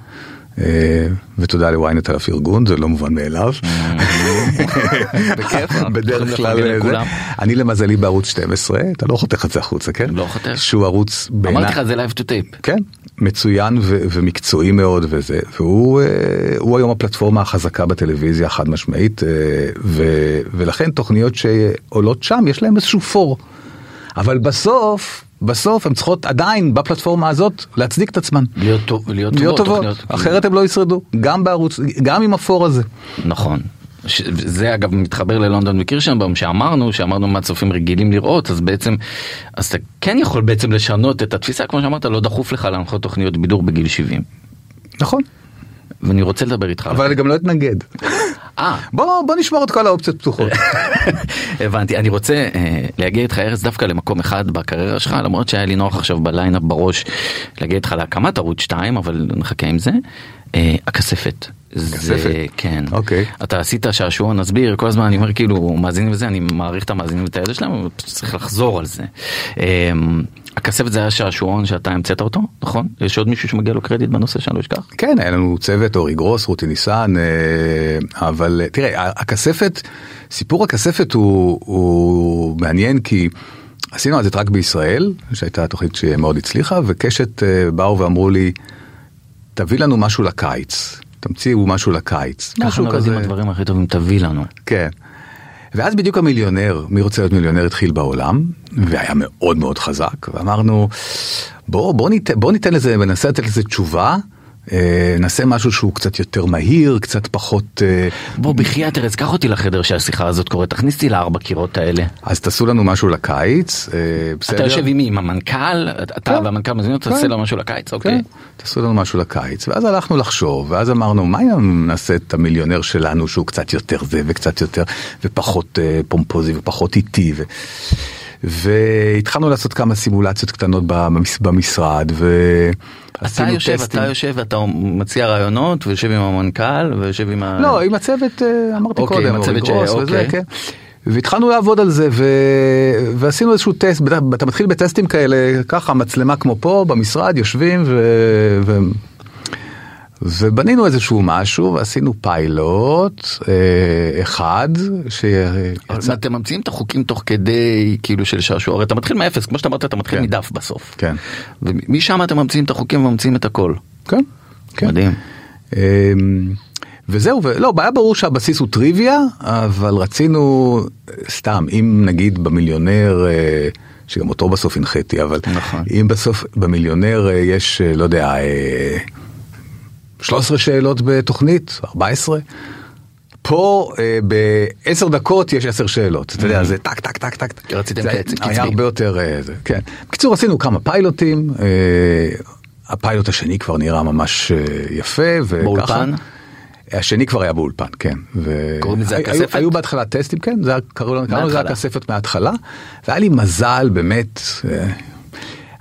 ותודה לוויינט על הפרגון, זה לא מובן מאליו. [laughs] בדרך כלל, לכולם. אני למזלי בערוץ 12, אתה לא חותך את זה החוצה, כן? לא חותך. שהוא ערוץ בעיניי, אמרתי לך זה live to tape. כן, מצוין ומקצועי מאוד וזה, והוא אה, היום הפלטפורמה החזקה בטלוויזיה חד משמעית, אה, ולכן תוכניות שעולות שם יש להם איזשהו פור. אבל בסוף, בסוף הן צריכות עדיין בפלטפורמה הזאת להצדיק את עצמן. להיות טוב- להיות להיות טובות, טובות, תוכניות. אחרת הם לא ישרדו, גם בערוץ, גם עם הפור הזה. נכון. ש- זה אגב מתחבר ללונדון וקירשנבאום שאמרנו שאמרנו מה צופים רגילים לראות אז בעצם אז אתה כן יכול בעצם לשנות את התפיסה כמו שאמרת לא דחוף לך להנחות תוכניות בידור בגיל 70 נכון, ואני רוצה לדבר איתך. אבל אני גם לא אתנגד. אה, בוא, בוא נשמור את כל האופציות פתוחות. [laughs] הבנתי אני רוצה אה, להגיע איתך ארז דווקא למקום אחד בקריירה שלך למרות שהיה לי נוח עכשיו בליינאפ בראש להגיע איתך להקמת ערוץ 2 אבל נחכה עם זה. אה, הכספת. זה? כן. אוקיי. אתה עשית שעשועון נסביר כל הזמן אני אומר כאילו מאזינים וזה אני מעריך את המאזינים ואת האלה שלהם אבל צריך לחזור על זה. אה, הכספת זה היה שעשועון שאתה המצאת אותו נכון? יש עוד מישהו שמגיע לו קרדיט בנושא שאני לא אשכח? כן, היה לנו צוות, אורי גרוס, רותי ניסן, אה, אבל אה, תראה, הכספת, סיפור הכספת הוא, הוא מעניין כי עשינו את זה רק בישראל, שהייתה תוכנית שמאוד הצליחה, וקשת אה, באו ואמרו לי, תביא לנו משהו לקיץ, תמציאו משהו לקיץ. ככה משהו נולדים הדברים הכי טובים תביא לנו. כן. ואז בדיוק המיליונר, מי רוצה להיות מיליונר התחיל בעולם, והיה מאוד מאוד חזק, ואמרנו, בוא, בוא, ניתן, בוא ניתן לזה, ננסה לתת לזה תשובה, נעשה משהו שהוא קצת יותר מהיר, קצת פחות... אה, בוא בחייאת ארז קח אותי לחדר שהשיחה הזאת קורית תכניס אותי לארבע קירות האלה. אז תעשו לנו משהו לקיץ, אה, בסדר? אתה יושב עם מי עם המנכ"ל אתה כן. והמנכ"ל מזמין אותך כן. תעשה לו משהו לקיץ כן, אוקיי. תעשו לנו משהו לקיץ, ואז הלכנו לחשוב, ואז אמרנו, מה אם נעשה את המיליונר שלנו שהוא קצת יותר זה וקצת יותר, ופחות אה, פומפוזי ופחות איטי. והתחלנו לעשות כמה סימולציות קטנות. במשרד, אתה ועשינו יושב טסטים. אתה יושב ואתה מציע רעיונות ויושב עם המנכ"ל ויושב עם ה... לא, עם הצוות, אה, אמרתי אוקיי, קודם, עם הצוות ש- גרוס וזה, אוקיי. כן. והתחלנו לעבוד על זה ו... ועשינו איזשהו טסט, אתה, אתה מתחיל בטסטים כאלה, ככה מצלמה כמו פה במשרד, יושבים ו... ובנינו איזשהו משהו ועשינו פיילוט אה, אחד שיצא, אתם ממציאים את החוקים תוך כדי כאילו של שעשוע הרי אתה מתחיל מאפס כמו שאתה אמרת אתה מתחיל כן. מדף בסוף. כן, ומשם אתם ממציאים את החוקים וממציאים את הכל. כן, כן. מדהים. אמ, וזהו, ולא, היה ברור שהבסיס הוא טריוויה, אבל רצינו, סתם, אם נגיד במיליונר, אה, שגם אותו בסוף הנחיתי, אבל נכון. אם בסוף במיליונר אה, יש, אה, לא יודע, אה, 13 שאלות בתוכנית, 14, פה אה, בעשר דקות יש 10 שאלות, אתה יודע, זה טק טק טק טק. רציתם קצב, קצבי. היה הרבה יותר, אה, זה, כן. בקיצור, עשינו כמה פיילוטים, אה, הפיילוט השני כבר נראה ממש יפה, וככה. באולפן? השני כבר היה באולפן, כן. ו... קוראים לזה הכספת? היו בהתחלה טסטים, כן, זה קראו לנו, קראנו לזה. הכספת מההתחלה, והיה לי מזל באמת,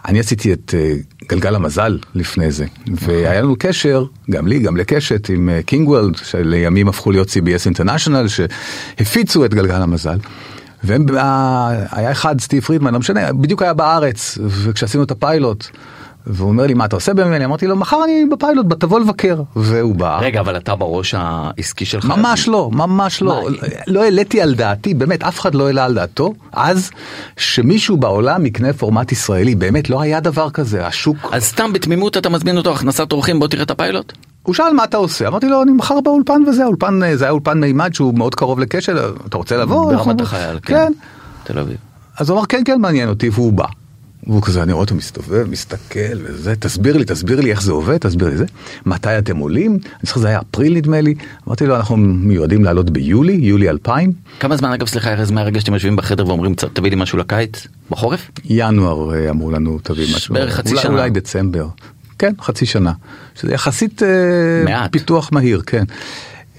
אני עשיתי את אה, גלגל המזל לפני זה, והיה לנו קשר, גם לי, גם לקשת, עם אה, קינגוולד, שלימים הפכו להיות CBS International, שהפיצו את גלגל המזל. והם, אה, אחד, סטיב פרידמן, לא משנה, בדיוק היה בארץ, וכשעשינו את הפיילוט, והוא אומר לי, מה אתה עושה בימים האלה? אמרתי לו, מחר אני בפיילוט, תבוא לבקר. והוא בא. רגע אבל אתה בראש העסקי שלך. ממש לא, ממש לא. מה? לא העליתי על דעתי, באמת, אף אחד לא העלה על דעתו, אז שמישהו בעולם יקנה פורמט ישראלי, באמת לא היה דבר כזה, השוק... אז סתם בתמימות אתה מזמין אותו הכנסת אורחים בוא תראה את הפיילוט? הוא שאל מה אתה עושה, אמרתי לו אני מחר באולפן וזה, האולפן, אה, זה היה אולפן מימד שהוא מאוד קרוב לקשר, אתה רוצה לבוא? ברמת החייל, כן. כן. תל אביב. אז הוא אמר כן כן מעניין אותי והוא בא. והוא כזה אני רואה אותו מסתובב מסתכל וזה תסביר לי תסביר לי איך זה עובד תסביר לי זה מתי אתם עולים אני זוכר זה היה אפריל נדמה לי אמרתי לו אנחנו מיועדים לעלות ביולי יולי 2000 כמה זמן אגב סליחה ארז מהרגע שאתם יושבים בחדר ואומרים "צ- תביא לי משהו לקיץ? בחורף? ינואר אה, אמרו לנו תביא משהו בערך חצי אולי, שנה. אולי דצמבר כן חצי שנה שזה יחסית אה, מעט. פיתוח מהיר כן.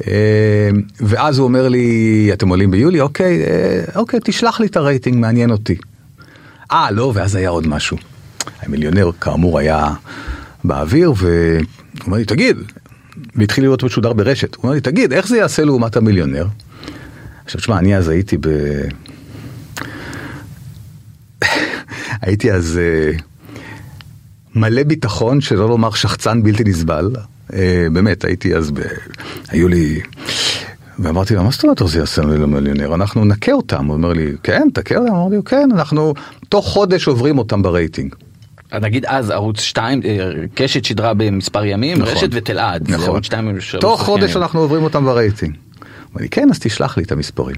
אה, ואז הוא אומר לי אתם עולים ביולי אוקיי אוקיי תשלח לי את הרייטינג מעניין אותי. אה לא ואז היה עוד משהו. המיליונר כאמור היה באוויר והוא אומר לי תגיד והתחיל להיות משודר ברשת הוא אומר לי תגיד איך זה יעשה לעומת המיליונר. עכשיו תשמע אני אז הייתי ב... [laughs] הייתי אז אה, מלא ביטחון שלא לומר שחצן בלתי נסבל אה, באמת, הייתי אז, ב... היו לי... ואמרתי לו, מה זאת אומרת עוזי עשינו למיליונר? אנחנו נכה אותם. הוא אומר לי, כן, תכה אותם? אמרתי לו, כן, אנחנו תוך חודש עוברים אותם ברייטינג. נגיד אז ערוץ 2, אה, קשת שידרה במספר ימים, נכון. רשת וטלעד. נכון. ערוץ 2 של תוך חודש ימים. אנחנו עוברים אותם ברייטינג. אמר לי, כן, אז תשלח לי את המספרים.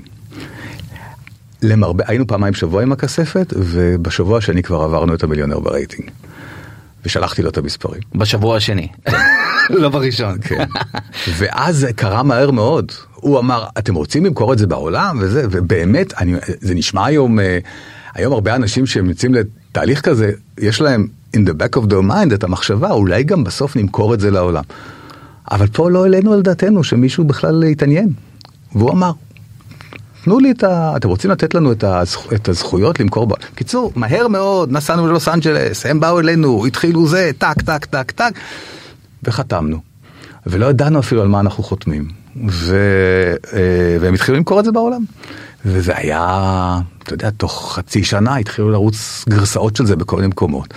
למרבה, היינו פעמיים בשבוע עם הכספת, ובשבוע השני כבר עברנו את המיליונר ברייטינג. ושלחתי לו את המספרים. בשבוע השני. [laughs] לא בראשון. כן. ואז זה קרה מהר מאוד. הוא אמר, אתם רוצים למכור את זה בעולם? וזה, ובאמת, אני, זה נשמע היום, אה, היום הרבה אנשים שהם יוצאים לתהליך כזה, יש להם in the back of their mind את המחשבה, אולי גם בסוף נמכור את זה לעולם. אבל פה לא העלינו על דעתנו שמישהו בכלל יתעניין. והוא אמר, תנו לי את ה... אתם רוצים לתת לנו את, הזכ... את הזכויות למכור ב... קיצור, מהר מאוד נסענו ללוס אנג'לס, הם באו אלינו, התחילו זה, טק, טק, טק, טק, וחתמנו. ולא ידענו אפילו על מה אנחנו חותמים. ו... אה, והם התחילו למכור את זה בעולם. וזה היה, אתה יודע, תוך חצי שנה התחילו לרוץ גרסאות של זה בכל מיני מקומות.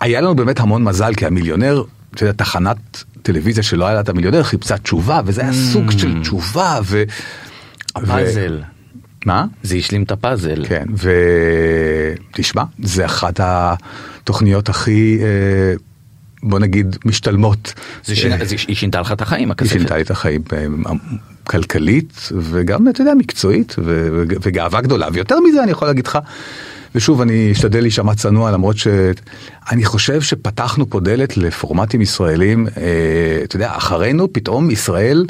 היה לנו באמת המון מזל, כי המיליונר, אתה יודע, תחנת טלוויזיה שלא היה לה את המיליונר, חיפשה תשובה, וזה היה סוג של תשובה, ו... הפאזל. מה? זה השלים את הפאזל. כן, ותשמע, זה אחת התוכניות הכי, אה, בוא נגיד, משתלמות. זה שינה- זה- היא שינתה לך את החיים, היא הכספת. שינתה לי את החיים אה, כלכלית וגם, אתה יודע, מקצועית ו- וגאווה גדולה. ויותר מזה אני יכול להגיד לך, ושוב, אני אשתדל להישמע צנוע, למרות שאני חושב שפתחנו פה דלת לפורמטים ישראלים, אה, אתה יודע, אחרינו פתאום ישראל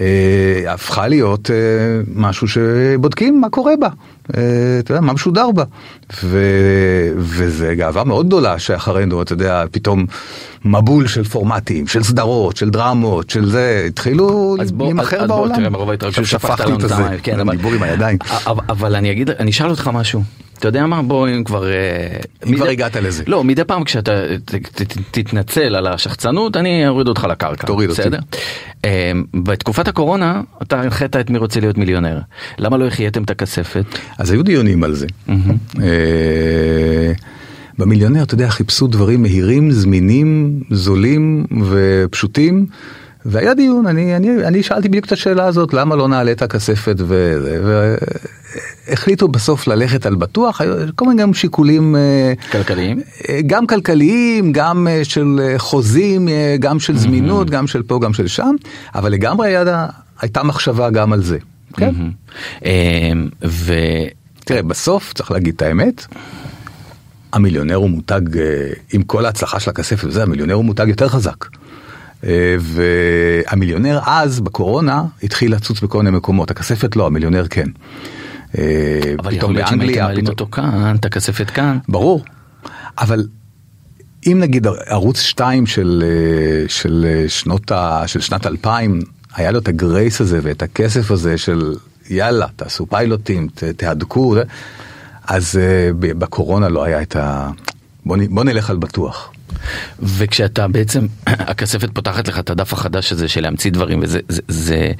אה, הפכה להיות אה, משהו שבודקים מה קורה בה, אתה יודע, מה משודר בה. ו, וזה גאווה מאוד גדולה שאחרינו, אתה יודע, פתאום מבול של פורמטים, של סדרות, של דרמות, של זה, התחילו להימכר אז בוא בעולם. תראה מרוב ההתרגשות שפכת שפכתי את המים. כן, אבל... דיבור עם הידיים. אבל, אבל אני אגיד, אני אשאל אותך משהו. אתה יודע מה? בוא אם כבר... אה, אם כבר מדי- הגעת לזה. לא, מדי פעם כשאתה ת, ת, ת, תתנצל על השחצנות, אני אוריד אותך לקרקע. תוריד אותי. בסדר? אה, בתקופת הקורונה אתה הנחית את מי רוצה להיות מיליונר. למה לא החייתם את הכספת? אז היו דיונים על זה. אה, במיליונר, אתה יודע, חיפשו דברים מהירים, זמינים, זולים ופשוטים. והיה דיון, אני, אני, אני שאלתי בדיוק את השאלה הזאת, למה לא נעלה את הכספת והחליטו בסוף ללכת על בטוח, כל מיני גם שיקולים אה, כלכליים? אה, גם כלכליים, גם אה, של חוזים, גם של זמינות, גם של פה, גם של שם, אבל לגמרי היה, הייתה מחשבה גם על זה. כן. אה, ו... תראה, בסוף צריך להגיד את האמת, המיליונר הוא מותג, עם כל ההצלחה של הכספת וזה, המיליונר הוא מותג יותר חזק. אה, והמיליונר אז, בקורונה, התחיל לצוץ בכל מיני מקומות, הכספת לא, המיליונר כן. אה, אבל יכול להיות שאם הייתם מעלים אותו כאן, את הכספת כאן. ברור, אבל אם נגיד ערוץ 2 של, אה, של, שנות ה, של שנת 2000, היה לו את הגרייס הזה ואת הכסף הזה של יאללה, תעשו פיילוטים, ת, תהדקו, אז בקורונה לא היה את ה... בוא, נ- בוא נלך על בטוח. וכשאתה בעצם, [clears throat] הכספת פותחת לך את הדף החדש הזה של להמציא דברים, וזה זה, זה,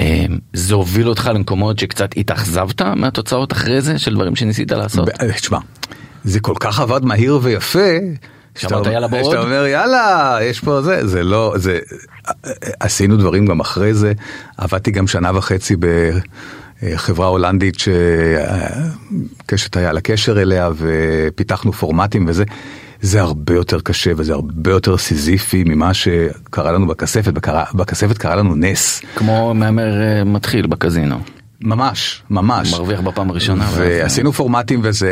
אה, זה הוביל אותך למקומות שקצת התאכזבת מהתוצאות אחרי זה, של דברים שניסית לעשות? ב- תשמע, זה כל כך עבד מהיר ויפה. שאמרת, יאללה, בוא שאתה. אומר יאללה יש פה זה זה לא זה עשינו דברים גם אחרי זה עבדתי גם שנה וחצי בחברה הולנדית שקשת היה לה קשר אליה ופיתחנו פורמטים וזה. זה הרבה יותר קשה וזה הרבה יותר סיזיפי ממה שקרה לנו בכספת, בקרה, בכספת קרה לנו נס. כמו מהמר אה, מתחיל בקזינו. ממש, ממש. מרוויח בפעם הראשונה. ואז- ועשינו פורמטים וזה,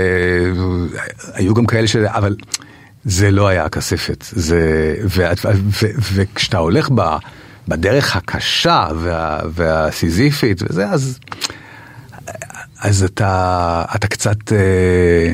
היו גם כאלה ש... אבל זה לא היה הכספת. זה, ו, ו, ו, וכשאתה הולך ב, בדרך הקשה וה, והסיזיפית וזה, אז, אז אתה, אתה קצת... אה,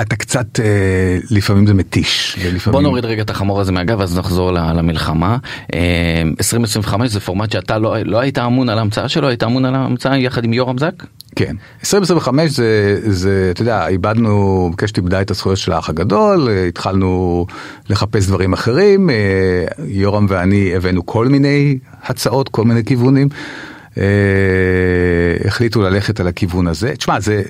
אתה קצת, אה, לפעמים זה מתיש. ולפעמים... בוא נוריד רגע את החמור הזה מהגב אז נחזור למלחמה. אה, 2025 זה פורמט שאתה לא, לא היית אמון על ההמצאה שלו, היית אמון על ההמצאה יחד עם יורם זק? כן. 2025 זה, זה, אתה יודע, איבדנו, בקשת איבדה את הזכויות של האח הגדול, אה, התחלנו לחפש דברים אחרים, אה, יורם ואני הבאנו כל מיני הצעות, כל מיני כיוונים, אה, החליטו ללכת על הכיוון הזה. תשמע, זה,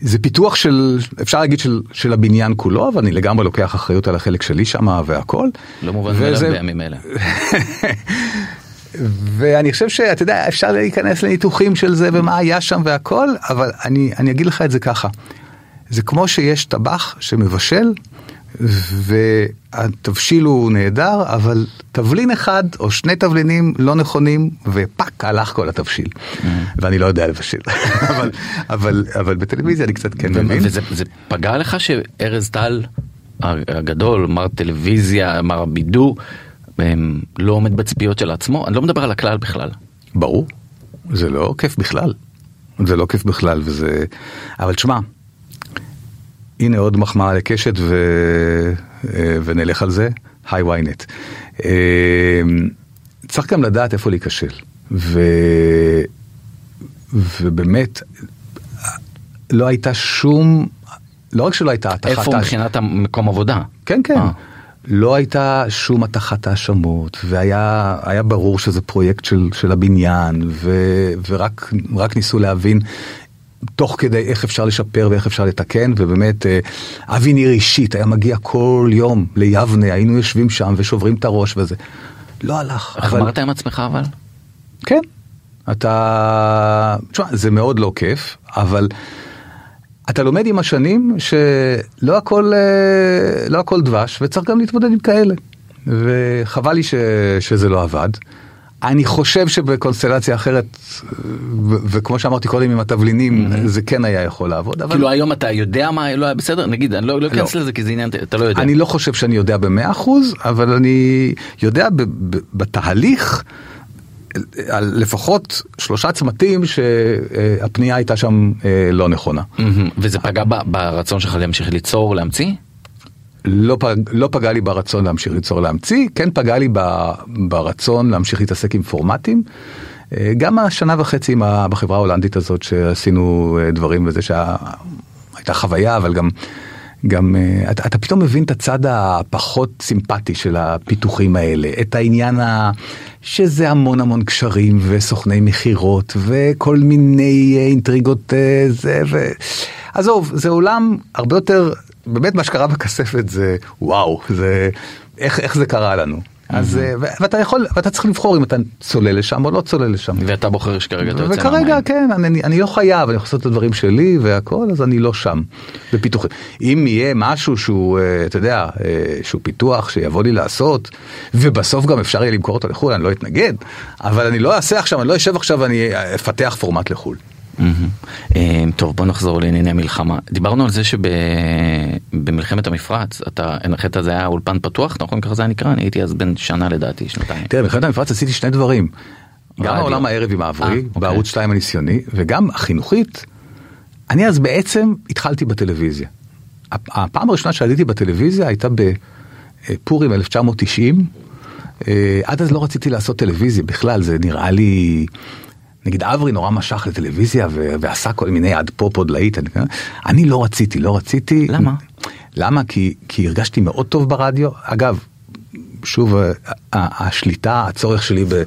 זה פיתוח של, אפשר להגיד של, של הבניין כולו, אבל אני לגמרי לוקח אחריות על החלק שלי שם והכל. לא מובן מאליו בימים אלה. [laughs] ואני חושב שאתה יודע, אפשר להיכנס לניתוחים של זה ומה היה שם והכל, אבל אני, אני אגיד לך את זה ככה. זה כמו שיש טבח שמבשל, והתבשיל הוא נהדר, אבל תבלין אחד או שני תבלינים לא נכונים, ופאק, הלך כל התבשיל. Mm-hmm. ואני לא יודע לבשל. [laughs] אבל, אבל, אבל בטלוויזיה אני קצת כן מבין. וזה פגע לך שארז טל הגדול, מר טלוויזיה, מר בידור, לא עומד בציפיות של עצמו? אני לא מדבר על הכלל בכלל. ברור, זה לא כיף בכלל. זה לא כיף בכלל, וזה... אבל תשמע, הנה עוד מחמאה לקשת ו... אה, ונלך על זה, היי ynet. אה, צריך גם לדעת איפה להיכשל. ו... ובאמת, לא הייתה שום, לא רק שלא הייתה הטחת... איפה מבחינת המקום עבודה? כן, כן. אה. לא הייתה שום הטחת האשמות, והיה ברור שזה פרויקט של, של הבניין, ו, ורק ניסו להבין תוך כדי איך אפשר לשפר ואיך אפשר לתקן, ובאמת אה, אבי ניר אישית היה מגיע כל יום ליבנה, היינו יושבים שם ושוברים את הראש וזה. לא הלך. איך אבל... אמרת עם עצמך אבל? כן. אתה... תשמע, זה מאוד לא כיף, אבל אתה לומד עם השנים שלא הכל, אה, לא הכל דבש, וצריך גם להתמודד עם כאלה. וחבל לי ש... שזה לא עבד. אני חושב שבקונסטלציה אחרת, וכמו שאמרתי קודם עם התבלינים, mm-hmm. זה כן היה יכול לעבוד. אבל... כאילו היום אתה יודע מה לא היה בסדר? נגיד, אני לא, לא אכנס לא. לזה כי זה עניין, אתה לא יודע. אני לא חושב שאני יודע במאה אחוז, אבל אני יודע בתהליך. על לפחות שלושה צמתים שהפנייה הייתה שם אה, לא נכונה. Mm-hmm. וזה פגע ברצון שלך להמשיך ליצור, להמציא? לא, פג, לא פגע לי ברצון להמשיך ליצור להמציא, כן פגע לי ברצון להמשיך להתעסק עם פורמטים. אה, גם השנה וחצי בחברה ההולנדית הזאת שעשינו אה, דברים וזה שהייתה חוויה, אבל גם, גם אה, אתה, אתה פתאום מבין את הצד הפחות סימפטי של הפיתוחים האלה, את העניין ה... שזה המון המון קשרים וסוכני מכירות וכל מיני אינטריגות זה ו... עזוב, זה עולם הרבה יותר באמת מה שקרה בכספת זה וואו, זה איך, איך זה קרה לנו. אז אה, ואתה יכול ואתה צריך לבחור אם אתה צולל לשם או לא צולל לשם. ואתה בוחר שכרגע אתה יוצא מהמים. וכרגע כן אני, אני לא חייב אני יכול לעשות את הדברים שלי והכל אז אני לא שם. בפיתוחים. אם יהיה משהו שהוא אה, אתה יודע אה, שהוא פיתוח שיבוא לי לעשות ובסוף גם אפשר יהיה למכור אותו לחו"ל אני לא אתנגד אבל אני לא אעשה עכשיו אני לא אשב עכשיו ואני אפתח פורמט לחו"ל. אמ, טוב בוא נחזור לענייני מלחמה דיברנו על זה שבמלחמת המפרץ אתה הנחית זה היה אולפן פתוח נכון ככה זה היה נקרא אני הייתי אז בן שנה לדעתי שנתיים. תראה במלחמת המפרץ עשיתי שני דברים. גם העולם הערב עם האברי אה, אוקיי. בערוץ 2 הניסיוני וגם החינוכית. אני אז בעצם התחלתי בטלוויזיה. הפעם הראשונה שעליתי בטלוויזיה הייתה בפורים 1990. אה, עד אז לא רציתי לעשות טלוויזיה בכלל זה נראה לי נגיד אברי נורא משך לטלוויזיה ועשה כל מיני עד פופ עוד להיט, אני לא רציתי, לא רציתי. למה? למה? כי, כי הרגשתי מאוד טוב ברדיו. אגב, שוב, השליטה, הצורך שלי ב...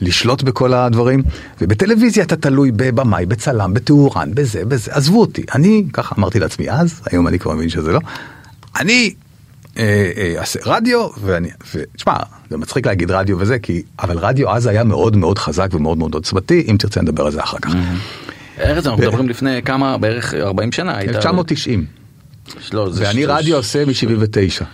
לשלוט בכל הדברים, ובטלוויזיה אתה תלוי בבמאי, בצלם, בתאורן, בזה, בזה, עזבו אותי. אני, ככה אמרתי לעצמי אז, היום אני כבר מבין שזה לא, אני רדיו ואני, ותשמע, זה מצחיק להגיד רדיו וזה, כי, אבל רדיו אז היה מאוד מאוד חזק ומאוד מאוד עוצמתי, אם תרצה נדבר על זה אחר כך. ארז, אנחנו מדברים לפני כמה, בערך 40 שנה. 1990. ואני רדיו עושה מ-79.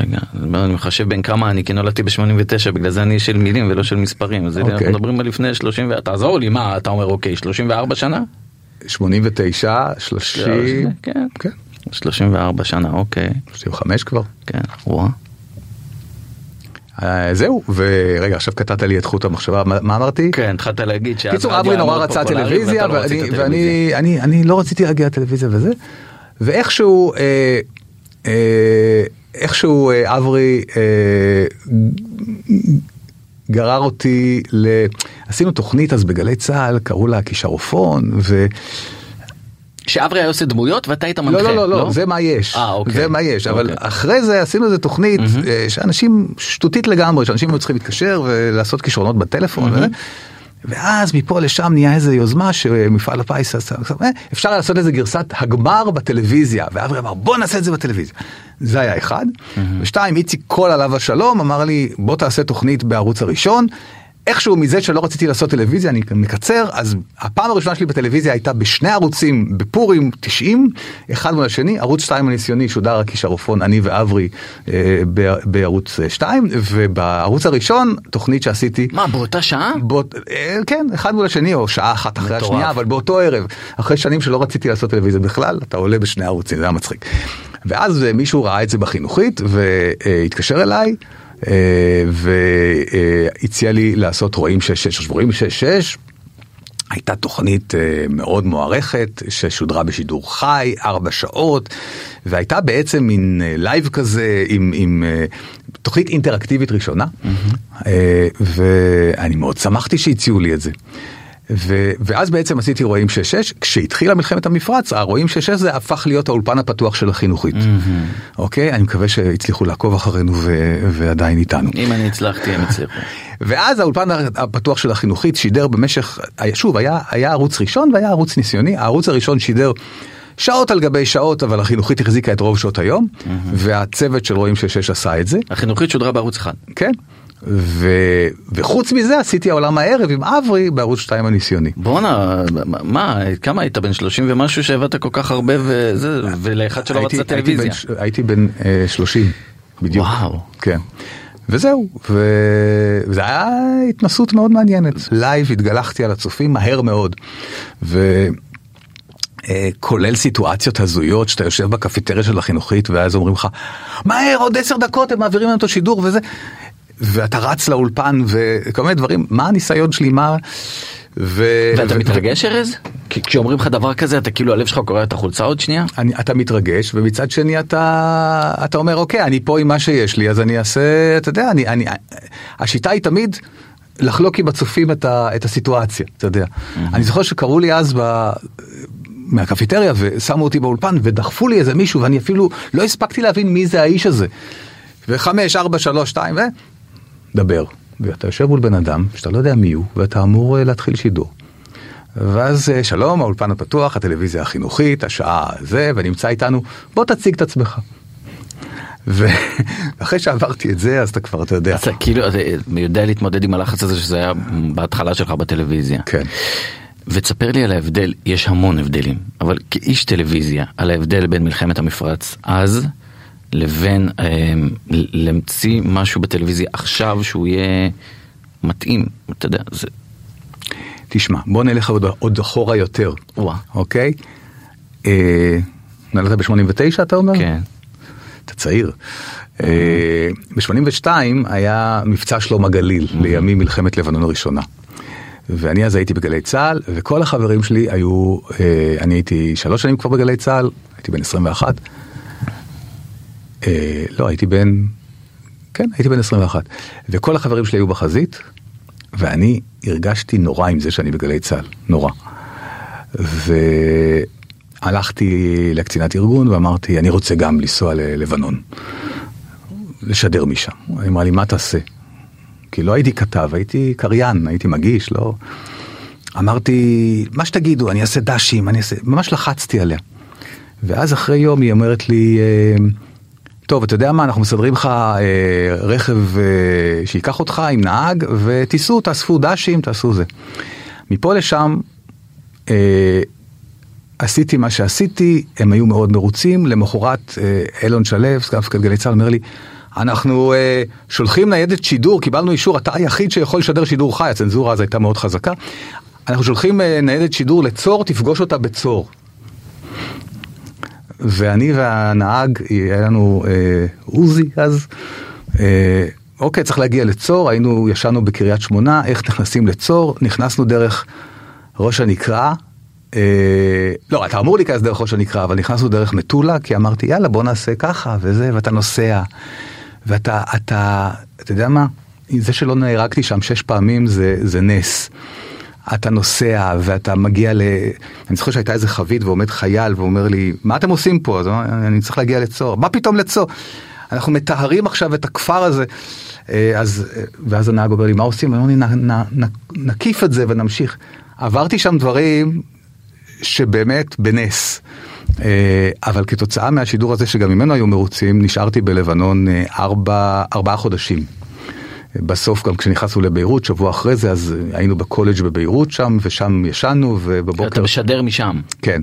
רגע, אני מחשב בין כמה אני כי נולדתי ב-89 בגלל זה אני של מילים ולא של מספרים אז אנחנו מדברים על לפני 30 תעזור לי מה אתה אומר אוקיי 34 שנה? 89 30 כן. 34 שנה, אוקיי. 35 כבר. כן, וואה. זהו, ורגע עכשיו קטעת לי את חוט המחשבה, מה אמרתי? כן, התחלת להגיד קיצור אברי נורא רצה טלוויזיה, ואני לא רציתי להגיע לטלוויזיה וזה, ואיכשהו, אה, אה, איכשהו אה, אברי גרר אותי, עשינו תוכנית אז בגלי צה"ל, קראו לה כישרופון, ו... שאברי היה עושה דמויות ואתה היית מנחה. לא, לא, לא, לא, זה מה יש. אה, אוקיי. זה מה יש, אבל אוקיי. אחרי זה עשינו איזה תוכנית mm-hmm. שאנשים שטותית לגמרי, שאנשים היו צריכים להתקשר ולעשות כישרונות בטלפון. Mm-hmm. ואז מפה לשם נהיה איזה יוזמה שמפעל הפיס עשה, אה, אפשר לעשות איזה גרסת הגמר בטלוויזיה, ואברי אמר בוא נעשה את זה בטלוויזיה. זה היה אחד. ושתיים, איציק קול עליו השלום אמר לי בוא תעשה תוכנית בערוץ הראשון. איכשהו מזה שלא רציתי לעשות טלוויזיה, אני מקצר, אז הפעם הראשונה שלי בטלוויזיה הייתה בשני ערוצים, בפורים 90, אחד מול השני, ערוץ 2 הניסיוני שודר רק כשרופון, אני ואברי אה, בערוץ 2, ובערוץ הראשון, תוכנית שעשיתי... מה, באותה שעה? באות, אה, כן, אחד מול השני, או שעה אחת אחרי מטורף. השנייה, אבל באותו ערב, אחרי שנים שלא רציתי לעשות טלוויזיה בכלל, אתה עולה בשני ערוצים, זה היה מצחיק. ואז אה, מישהו ראה את זה בחינוכית, והתקשר אליי. אה, והציע לי לעשות רואים 6-6, רואים 6-6 הייתה תוכנית אה, מאוד מוערכת ששודרה בשידור חי, ארבע שעות, והייתה בעצם מין לייב אה, כזה עם, עם תוכנית אינטראקטיבית ראשונה, mm-hmm. ואני מאוד שמחתי שהציעו לי את זה. ו, ואז בעצם עשיתי רואים 6-6, כשהתחילה מלחמת המפרץ, הרואים 6-6 זה הפך להיות האולפן הפתוח של החינוכית. Mm-hmm. אוקיי? אני מקווה שהצליחו לעקוב אחרינו ו, ועדיין איתנו. אם אני הצלחתי, הם הצליחו. [laughs] ואז האולפן הפתוח של החינוכית שידר במשך, שוב, היה, היה ערוץ ראשון והיה ערוץ ניסיוני, הערוץ הראשון שידר שעות על גבי שעות, אבל החינוכית החזיקה את רוב שעות היום, mm-hmm. והצוות של רואים 6-6 עשה את זה. החינוכית שודרה בערוץ אחד. כן. ו... וחוץ מזה עשיתי העולם הערב עם אברי בערוץ 2 הניסיוני. בואנה, מה, כמה היית בן 30 ומשהו שהבאת כל כך הרבה וזה, ולאחד שלא רצה טלוויזיה? הייתי בן, הייתי בן uh, 30, בדיוק. וואו. כן. וזהו, ו... וזה היה התנסות מאוד מעניינת. לייב התגלחתי על הצופים מהר מאוד. ו... אה, כולל סיטואציות הזויות שאתה יושב בקפיטריה של החינוכית ואז אומרים לך מהר עוד עשר דקות הם מעבירים לנו את השידור וזה ואתה רץ לאולפן וכל מיני דברים, מה הניסיון שלי, מה... ו... ואתה ו... מתרגש ארז? כי כשאומרים לך דבר כזה אתה כאילו הלב שלך קורע את החולצה עוד שנייה? אני, אתה מתרגש ומצד שני אתה אתה אומר אוקיי אני פה עם מה שיש לי אז אני אעשה אתה יודע אני אני השיטה היא תמיד לחלוק עם הצופים את, ה, את הסיטואציה אתה יודע mm-hmm. אני זוכר שקראו לי אז ב... מהקפיטריה ושמו אותי באולפן ודחפו לי איזה מישהו ואני אפילו לא הספקתי להבין מי זה האיש הזה. וחמש ארבע שלוש שתיים ו... דבר. ואתה יושב מול בן אדם שאתה לא יודע מי הוא ואתה אמור אה, להתחיל שידור. ואז אה, שלום האולפן הפתוח הטלוויזיה החינוכית השעה זה ונמצא איתנו בוא תציג את עצמך. ואחרי [laughs] שעברתי את זה אז אתה כבר אתה יודע. אתה כאילו אתה יודע להתמודד עם הלחץ הזה שזה היה בהתחלה שלך בטלוויזיה. כן. ותספר לי על ההבדל יש המון הבדלים אבל כאיש טלוויזיה על ההבדל בין מלחמת המפרץ אז לבין אה, להמציא משהו בטלוויזיה עכשיו שהוא יהיה מתאים, אתה יודע, זה... תשמע, בוא נלך עוד, עוד אחורה יותר, וואה. אוקיי? אה, נולדת ב-89 אתה אומר? כן. אתה צעיר. אה, ב-82 היה מבצע שלום הגליל לימים מלחמת לבנון הראשונה. ואני אז הייתי בגלי צה"ל וכל החברים שלי היו, אה, אני הייתי שלוש שנים כבר בגלי צה"ל, הייתי בן 21. אה, לא, הייתי בן, כן, הייתי בן 21. וכל החברים שלי היו בחזית, ואני הרגשתי נורא עם זה שאני בגלי צה"ל, נורא. והלכתי לקצינת ארגון ואמרתי, אני רוצה גם לנסוע ללבנון, לשדר משם. היא אמרה לי, מה תעשה? כי לא הייתי כתב, הייתי קריין, הייתי מגיש, לא... אמרתי, מה שתגידו, אני אעשה דשים, אני אעשה... ממש לחצתי עליה. ואז אחרי יום היא אומרת לי, אה, טוב, אתה יודע מה, אנחנו מסדרים לך אה, רכב אה, שייקח אותך עם נהג ותיסעו, תאספו דשים, תעשו זה. מפה לשם אה, עשיתי מה שעשיתי, הם היו מאוד מרוצים, למחרת אה, אילון שלו, סגן מפקד גלי צה"ל, אומר לי, אנחנו אה, שולחים ניידת שידור, קיבלנו אישור, אתה היחיד שיכול לשדר שידור חי, הצנזורה אז הייתה מאוד חזקה. אנחנו שולחים אה, ניידת שידור לצור, תפגוש אותה בצור. ואני והנהג, היה לנו אה, עוזי אז, אה, אוקיי, צריך להגיע לצור, היינו, ישנו בקריית שמונה, איך נכנסים לצור, נכנסנו דרך ראש הנקרה, אה, לא, אתה אמור להיכנס דרך ראש הנקרה, אבל נכנסנו דרך מטולה, כי אמרתי, יאללה, בוא נעשה ככה וזה, ואתה נוסע, ואתה, אתה, אתה יודע מה? זה שלא נהרגתי שם שש פעמים זה, זה נס. אתה נוסע ואתה מגיע ל... אני זוכר שהייתה איזה חבית ועומד חייל ואומר לי, מה אתם עושים פה? אז אני צריך להגיע לצור. מה פתאום לצור? אנחנו מטהרים עכשיו את הכפר הזה. אה, אז, אה, ואז הנהג אומר לי, מה עושים? נ, נ, נ, נקיף את זה ונמשיך. עברתי שם דברים שבאמת בנס. אה, אבל כתוצאה מהשידור הזה שגם ממנו היו מרוצים, נשארתי בלבנון ארבע, ארבעה חודשים. בסוף גם כשנכנסנו לביירות, שבוע אחרי זה, אז היינו בקולג' בביירות שם, ושם ישנו, ובבוקר... אתה משדר משם. כן.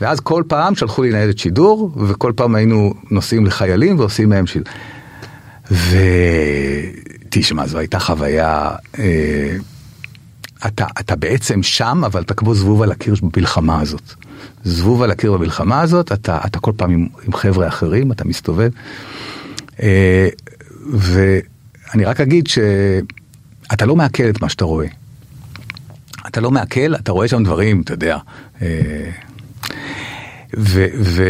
ואז כל פעם שלחו לי ניידת שידור, וכל פעם היינו נוסעים לחיילים ועושים מהם שידור. ותשמע, זו הייתה חוויה, אה, אתה, אתה בעצם שם, אבל אתה כמו זבוב על הקיר במלחמה הזאת. זבוב על הקיר במלחמה הזאת, אתה, אתה כל פעם עם, עם חבר'ה אחרים, אתה מסתובב. אה, ואני רק אגיד שאתה לא מעכל את מה שאתה רואה. אתה לא מעכל, אתה רואה שם דברים, אתה יודע. אה, ו... ו...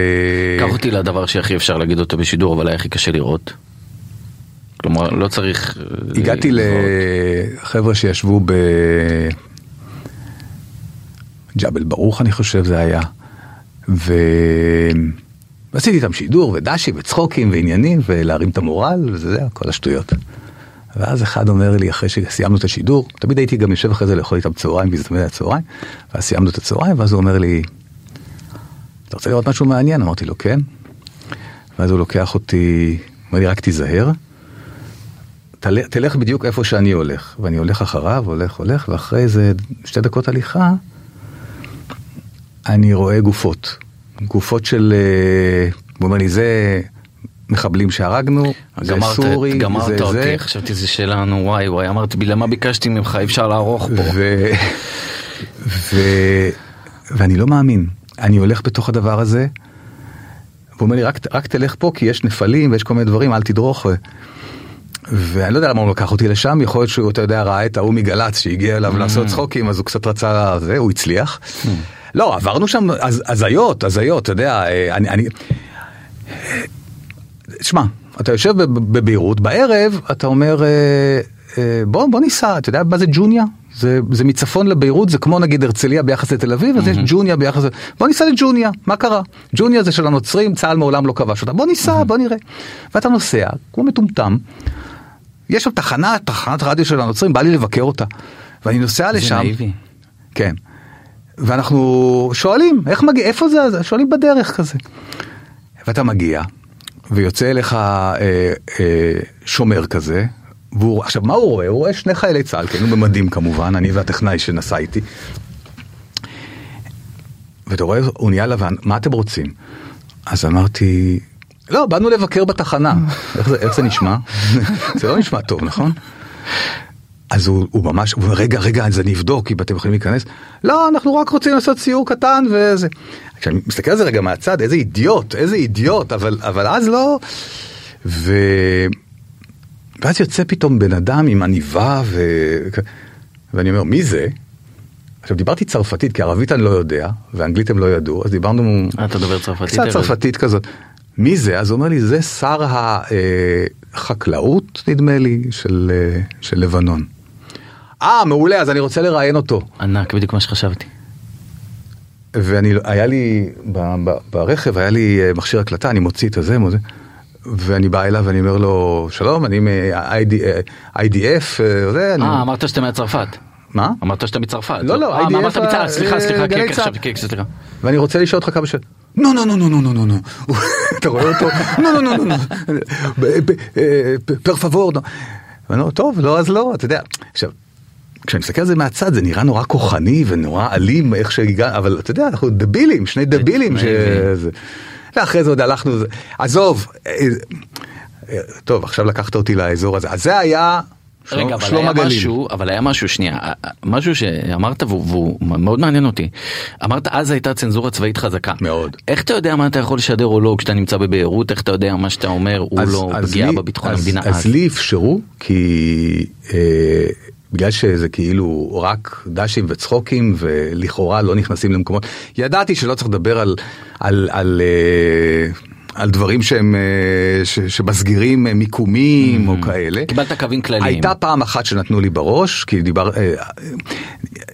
קח אותי לדבר שהכי אפשר להגיד אותו בשידור, אבל היה הכי קשה לראות. כלומר, לא צריך... אה, הגעתי לחבר'ה שישבו בג'בל ברוך, אני חושב זה היה. ו... ועשיתי איתם שידור ודשי וצחוקים ועניינים ולהרים את המורל וזה כל השטויות. ואז אחד אומר לי אחרי שסיימנו את השידור, תמיד הייתי גם יושב אחרי זה לאכול איתם צהריים בהזדמנות הצהריים, ואז סיימנו את הצהריים ואז הוא אומר לי, אתה רוצה לראות משהו מעניין? אמרתי לו כן. ואז הוא לוקח אותי, אומר לי רק תיזהר. תל, תלך בדיוק איפה שאני הולך, ואני הולך אחריו, הולך, הולך, ואחרי איזה שתי דקות הליכה, אני רואה גופות. גופות של, אה, הוא אומר לי, זה מחבלים שהרגנו, זה גמרת, סורי, גמרת זה אותי, זה. חשבתי זה שלנו, וואי וואי, אמרתי, למה ביקשתי ממך, אי אפשר לערוך פה. ו... ו... ואני לא מאמין, אני הולך בתוך הדבר הזה, והוא אומר לי, רק, רק תלך פה כי יש נפלים ויש כל מיני דברים, אל תדרוך. ו... ואני לא יודע למה הוא לקח אותי לשם, יכול להיות שהוא, אתה יודע, ראה את ההוא מגל"צ שהגיע אליו Mm. לעשות צחוקים, אז הוא קצת רצה זה, הוא הצליח. לא, עברנו שם הז- הזיות, הזיות, אתה יודע, אה, אני... אני... שמע, אתה יושב בב- בביירות, בערב אתה אומר, אה, אה, בוא, בוא ניסע, אתה יודע מה זה ג'וניה? זה, זה מצפון לביירות, זה כמו נגיד הרצליה ביחס לתל אביב, אז יש ג'וניה ביחס, ל- בוא ניסע לג'וניה, מה קרה? ג'וניה זה של הנוצרים, צה"ל מעולם לא כבש אותה, בוא ניסע, בוא נראה. ואתה נוסע, כמו מטומטם, יש שם תחנה, תחנת רדיו של הנוצרים, בא לי לבקר אותה. ואני נוסע זה לשם. נאיבי. כן. ואנחנו שואלים, איך מגיע, איפה זה, שואלים בדרך כזה. ואתה מגיע, ויוצא אליך אה, אה, שומר כזה, והוא, עכשיו מה הוא רואה? הוא רואה שני חיילי צה"ל, כן, הוא במדים כמובן, אני והטכנאי שנסע איתי. ואתה רואה, הוא נהיה לבן, מה אתם רוצים? אז אמרתי, לא, באנו לבקר בתחנה. [laughs] איך זה, איך זה נשמע? זה לא נשמע טוב, נכון? אז הוא, הוא ממש, הוא אומר, רגע, רגע, אז אני אבדוק אם אתם יכולים להיכנס. לא, אנחנו רק רוצים לעשות סיור קטן וזה. כשאני מסתכל על זה רגע מהצד, איזה אידיוט, איזה אידיוט, אבל, אבל אז לא. ו... ואז יוצא פתאום בן אדם עם עניבה, ו... ואני אומר, מי זה? עכשיו דיברתי צרפתית, כי ערבית אני לא יודע, ואנגלית הם לא ידעו, אז דיברנו אה, אתה דובר צרפתית? קצת? צרפתית כזאת. מי זה? אז הוא אומר לי, זה שר החקלאות, נדמה לי, של, אה, של לבנון. אה, מעולה, אז אני רוצה לראיין אותו. ענק, בדיוק מה שחשבתי. ואני, היה לי, ב, ב, ברכב היה לי אה, מכשיר הקלטה, אני מוציא את הזה, מוציא, ואני בא אליו ואני אומר לו, שלום, אני מ-IDF, אה, אה, זה, אני... אה, אמרת שאתה מהצרפת. מה? אמרת שאתה מצרפת. לא, לא, IDF... אמרת מצרפת, סליחה, סליחה, כן, כן עכשיו, כן, כן, סליחה. ואני רוצה לשאול אותך כמה ש... נו, נו, נו, נו, נו, נו, נו, נו. אתה רואה אותו? נו, נו, נו, נו, נו. פר פבור. לא. טוב, לא, אז לא, אתה יודע. עכשיו... כשאני מסתכל על זה מהצד זה נראה נורא כוחני ונורא אלים איך שהגענו, אבל אתה יודע, אנחנו דבילים, שני דבילים. ש- נאיבי. זה- ואחרי זה עוד הלכנו, עזוב. אה, אה, טוב, עכשיו לקחת אותי לאזור הזה. אז זה היה רגע, אבל שלום הגליל. משהו, אבל היה משהו, שנייה, אה, משהו שאמרת והוא, והוא מאוד מעניין אותי. אמרת אז הייתה צנזורה צבאית חזקה. מאוד. איך אתה יודע מה אתה יכול לשדר או לא כשאתה נמצא בביירות, איך אתה יודע מה שאתה אומר הוא אז- לא אז פגיעה לי- בביטחון אז- המדינה אז אז. לי אפשרו, כי אה, בגלל שזה כאילו רק דשים וצחוקים ולכאורה לא נכנסים למקומות, ידעתי שלא צריך לדבר על, על, על, אה, על דברים שהם, אה, ש, שמסגירים אה, מיקומים או כאלה. קיבלת קווים כלליים. הייתה פעם אחת שנתנו לי בראש, כי דיבר, אה,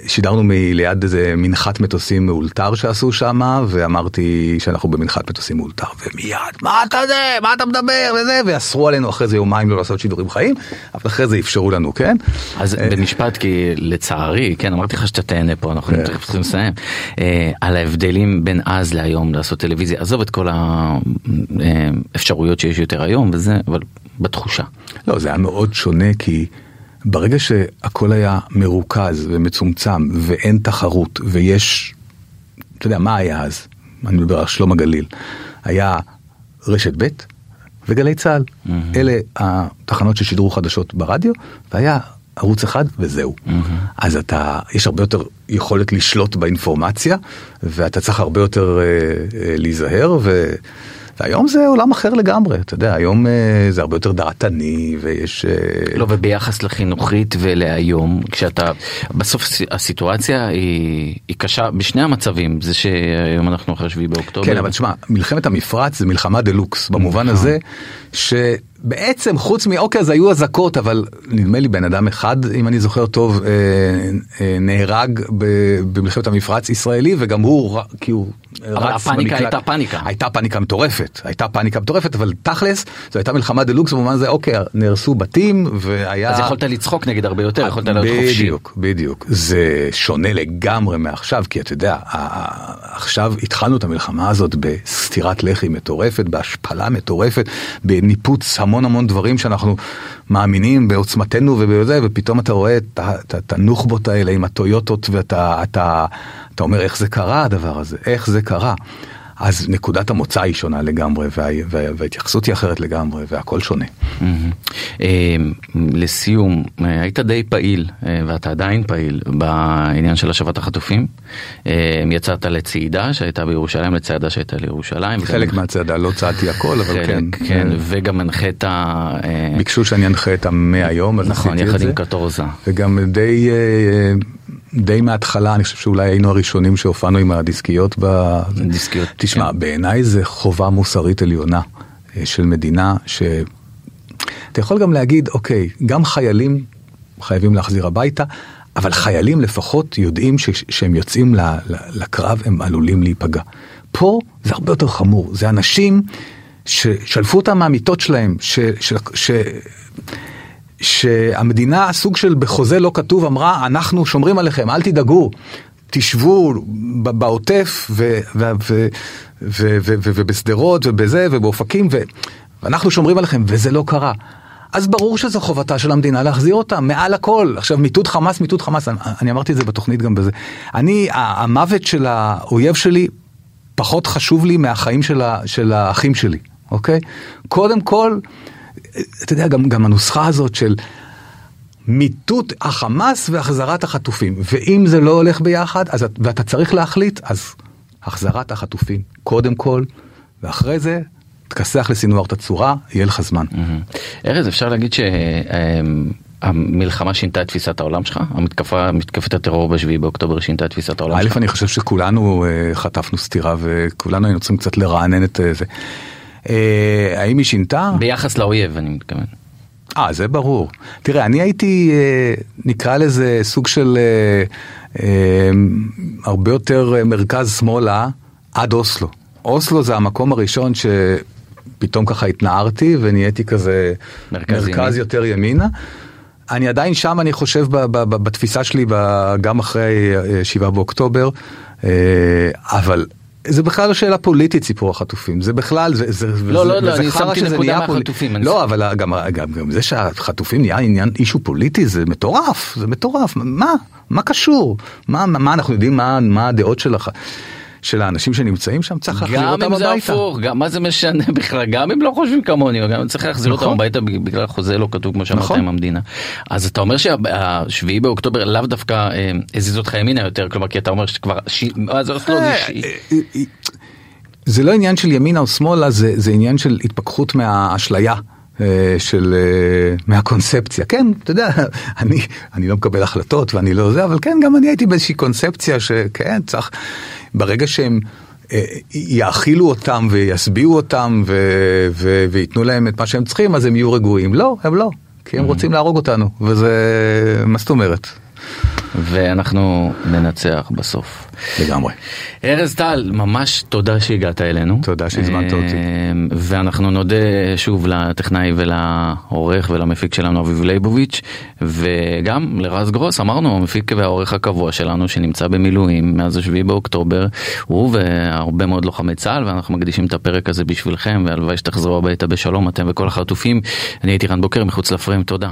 שידרנו מליד איזה מנחת מטוסים מאולתר שעשו שם, ואמרתי שאנחנו במנחת מטוסים מאולתר, ומיד, מה אתה זה, מה אתה מדבר, וזה, ואסרו עלינו אחרי זה יומיים לא לעשות שידורים חיים, אבל אחרי זה אפשרו לנו, כן? אז במשפט, כי לצערי, כן, אמרתי לך שאתה תהנה פה, אנחנו כן. תכף צריכים לסיים, על ההבדלים בין אז להיום לעשות טלוויזיה, עזוב את כל האפשרויות שיש יותר היום וזה, אבל בתחושה. לא, זה היה מאוד שונה כי ברגע שהכל היה מרוכז ומצומצם ואין תחרות ויש, אתה יודע, מה היה אז? אני מדבר על שלום הגליל. היה רשת ב' וגלי צה"ל. Mm-hmm. אלה התחנות ששידרו חדשות ברדיו, והיה ערוץ אחד וזהו. Mm-hmm. אז אתה, יש הרבה יותר יכולת לשלוט באינפורמציה, ואתה צריך הרבה יותר אה, אה, להיזהר, ו... והיום זה עולם אחר לגמרי, אתה יודע, היום אה, זה הרבה יותר דעתני ויש... אה, לא, וביחס לחינוכית ולהיום, כשאתה, בסוף הסיטואציה היא, היא קשה בשני המצבים, זה שהיום אנחנו אחרי שביעי באוקטובר. כן, אבל תשמע, מלחמת המפרץ זה מלחמה דה לוקס, במובן הזה שבעצם חוץ מאוקיי אז היו אזעקות, אבל נדמה לי בן אדם אחד, אם אני זוכר טוב, אה, אה, נהרג במלחמת המפרץ ישראלי, וגם הוא, כי הוא רץ הפאניקה במקלט. הייתה פאניקה. הייתה פאניקה מטורפת, הייתה פאניקה מטורפת, אבל תכלס זו הייתה מלחמה דה לוקס במובן הזה, אוקיי, נהרסו בתים והיה... אז יכולת לצחוק נגד הרבה יותר, יכולת להיות חופשי. בדיוק, בדיוק. זה שונה לגמרי מעכשיו, כי אתה יודע, עכשיו התחלנו את המלחמה הזאת בסטירת לחי מטורפת, בהשפלה מטורפת, בניפוץ המון המון דברים שאנחנו מאמינים בעוצמתנו ובזה, ופתאום אתה רואה את את את הנוח'בות האלה עם הטויוטות, ואתה אתה, אתה אומר איך זה קרה הדבר הזה, איך זה קרה. אז נקודת המוצא היא שונה לגמרי, וה, וה, וההתייחסות היא אחרת לגמרי, והכל שונה. אה, לסיום, אה, היית די פעיל, אה, ואתה עדיין פעיל, בעניין של השבת החטופים. יצאת לצעידה שהייתה בירושלים, לצעדה שהייתה לירושלים. חלק וגם- מהצעדה לא צעדתי הכל, אבל כן. כן, וגם הנחית... ביקשו שאני אנחה את המאה יום, אז נכון, עשיתי יחד את זה. עם קטורזה. וגם די, אה, די מההתחלה, אני חושב שאולי היינו הראשונים שהופענו עם הדיסקיות. ב... דיסקיות, תשמע, כן. בעיניי זה חובה מוסרית עליונה אה, של מדינה, ש... אתה יכול גם להגיד, אוקיי, גם חיילים חייבים להחזיר הביתה, אבל חיילים לפחות יודעים ש... שהם יוצאים לקרב, הם עלולים להיפגע. פה זה הרבה יותר חמור, זה אנשים ששלפו אותם מהמיטות שלהם, ש... ש... ש... שהמדינה סוג של בחוזה לא כתוב אמרה אנחנו שומרים עליכם אל תדאגו. תשבו בעוטף ובשדרות ובזה ובאופקים ואנחנו שומרים עליכם וזה לא קרה. אז ברור שזו חובתה של המדינה להחזיר אותם מעל הכל. עכשיו מיטוט חמאס מיטוט חמאס אני, אני אמרתי את זה בתוכנית גם בזה. אני המוות של האויב שלי פחות חשוב לי מהחיים של, ה- של האחים שלי אוקיי? קודם כל אתה יודע, גם, גם הנוסחה הזאת של מיטוט החמאס והחזרת החטופים, ואם זה לא הולך ביחד, אז, את- ואתה צריך להחליט, אז החזרת החטופים קודם כל, ואחרי זה תכסח לסינואר את הצורה, יהיה לך זמן. מהמם. ארז, אפשר להגיד שהמלחמה שינתה את תפיסת העולם שלך? המתקפה, מתקפת הטרור בשביעי באוקטובר שינתה את תפיסת העולם א', שלך? אני חושב שכולנו אה, חטפנו סטירה וכולנו היינו צריכים קצת לרענן את אה, זה. אה, האם היא שינתה? ביחס לאויב, אני מתכוון. אה, זה ברור. תראה, אני הייתי, אה, נקרא לזה סוג של אה, אה, הרבה יותר אה, מרכז שמאלה עד אוסלו. אוסלו זה המקום הראשון שפתאום ככה התנערתי ונהייתי כזה מרכז מרכז. יותר ימינה. אני עדיין שם, אני חושב, ב- ב- ב- בתפיסה שלי, ב- גם אחרי אה, שבעה באוקטובר, אה, אבל... זה בכלל לא שאלה פוליטית סיפור החטופים. זה בכלל זה זה לא, לא, לא, אני שמתי נקודה מהחטופים, לא אבל גם, גם, גם זה שהחטופים נהיה עניין אישו פוליטי זה מטורף זה מטורף. מה? מה קשור? מה מה אנחנו יודעים מה מה הדעות של, הח... של האנשים שנמצאים שם צריך להחזיר גם אותם אם זה הביתה. הפוך, גם מה זה משנה [laughs] בכלל, גם אם לא חושבים כמוני, גם אם צריך להחזיר אותם נכון. הביתה בגלל חוזה לא כתוב כמו שאמרת נכון. עם המדינה. אז אתה אומר שהשביעי באוקטובר לאו דווקא אה, הזיז אותך ימינה יותר, כלומר כי אתה אומר שכבר, ש- אז זה אה, זה לא עניין של ימינה או שמאלה זה זה עניין של התפכחות מהאשליה. אה, של אה, מהקונספציה כן אתה יודע [laughs] אני אני לא מקבל החלטות ואני לא זה אבל כן גם אני הייתי באיזושהי קונספציה שכן צריך ברגע שהם יאכילו אותם וישביעו אותם ו- ו- וייתנו להם את מה שהם צריכים, אז הם יהיו רגועים. לא, הם לא, כי הם רוצים להרוג אותנו, וזה, מה זאת אומרת? ואנחנו ננצח בסוף. לגמרי. ארז טל, ממש תודה שהגעת אלינו. תודה שהזמנת אותי. אה, ואנחנו נודה שוב לטכנאי ולעורך ולמפיק שלנו אביב ליבוביץ', וגם לרז גרוס, אמרנו, המפיק והעורך הקבוע שלנו שנמצא במילואים מאז השביעי באוקטובר, הוא והרבה מאוד לוחמי צה"ל, ואנחנו מקדישים את הפרק הזה בשבילכם, והלוואי שתחזרו הביתה בשלום, אתם וכל החטופים. אני הייתי רן בוקר מחוץ לפריים, תודה.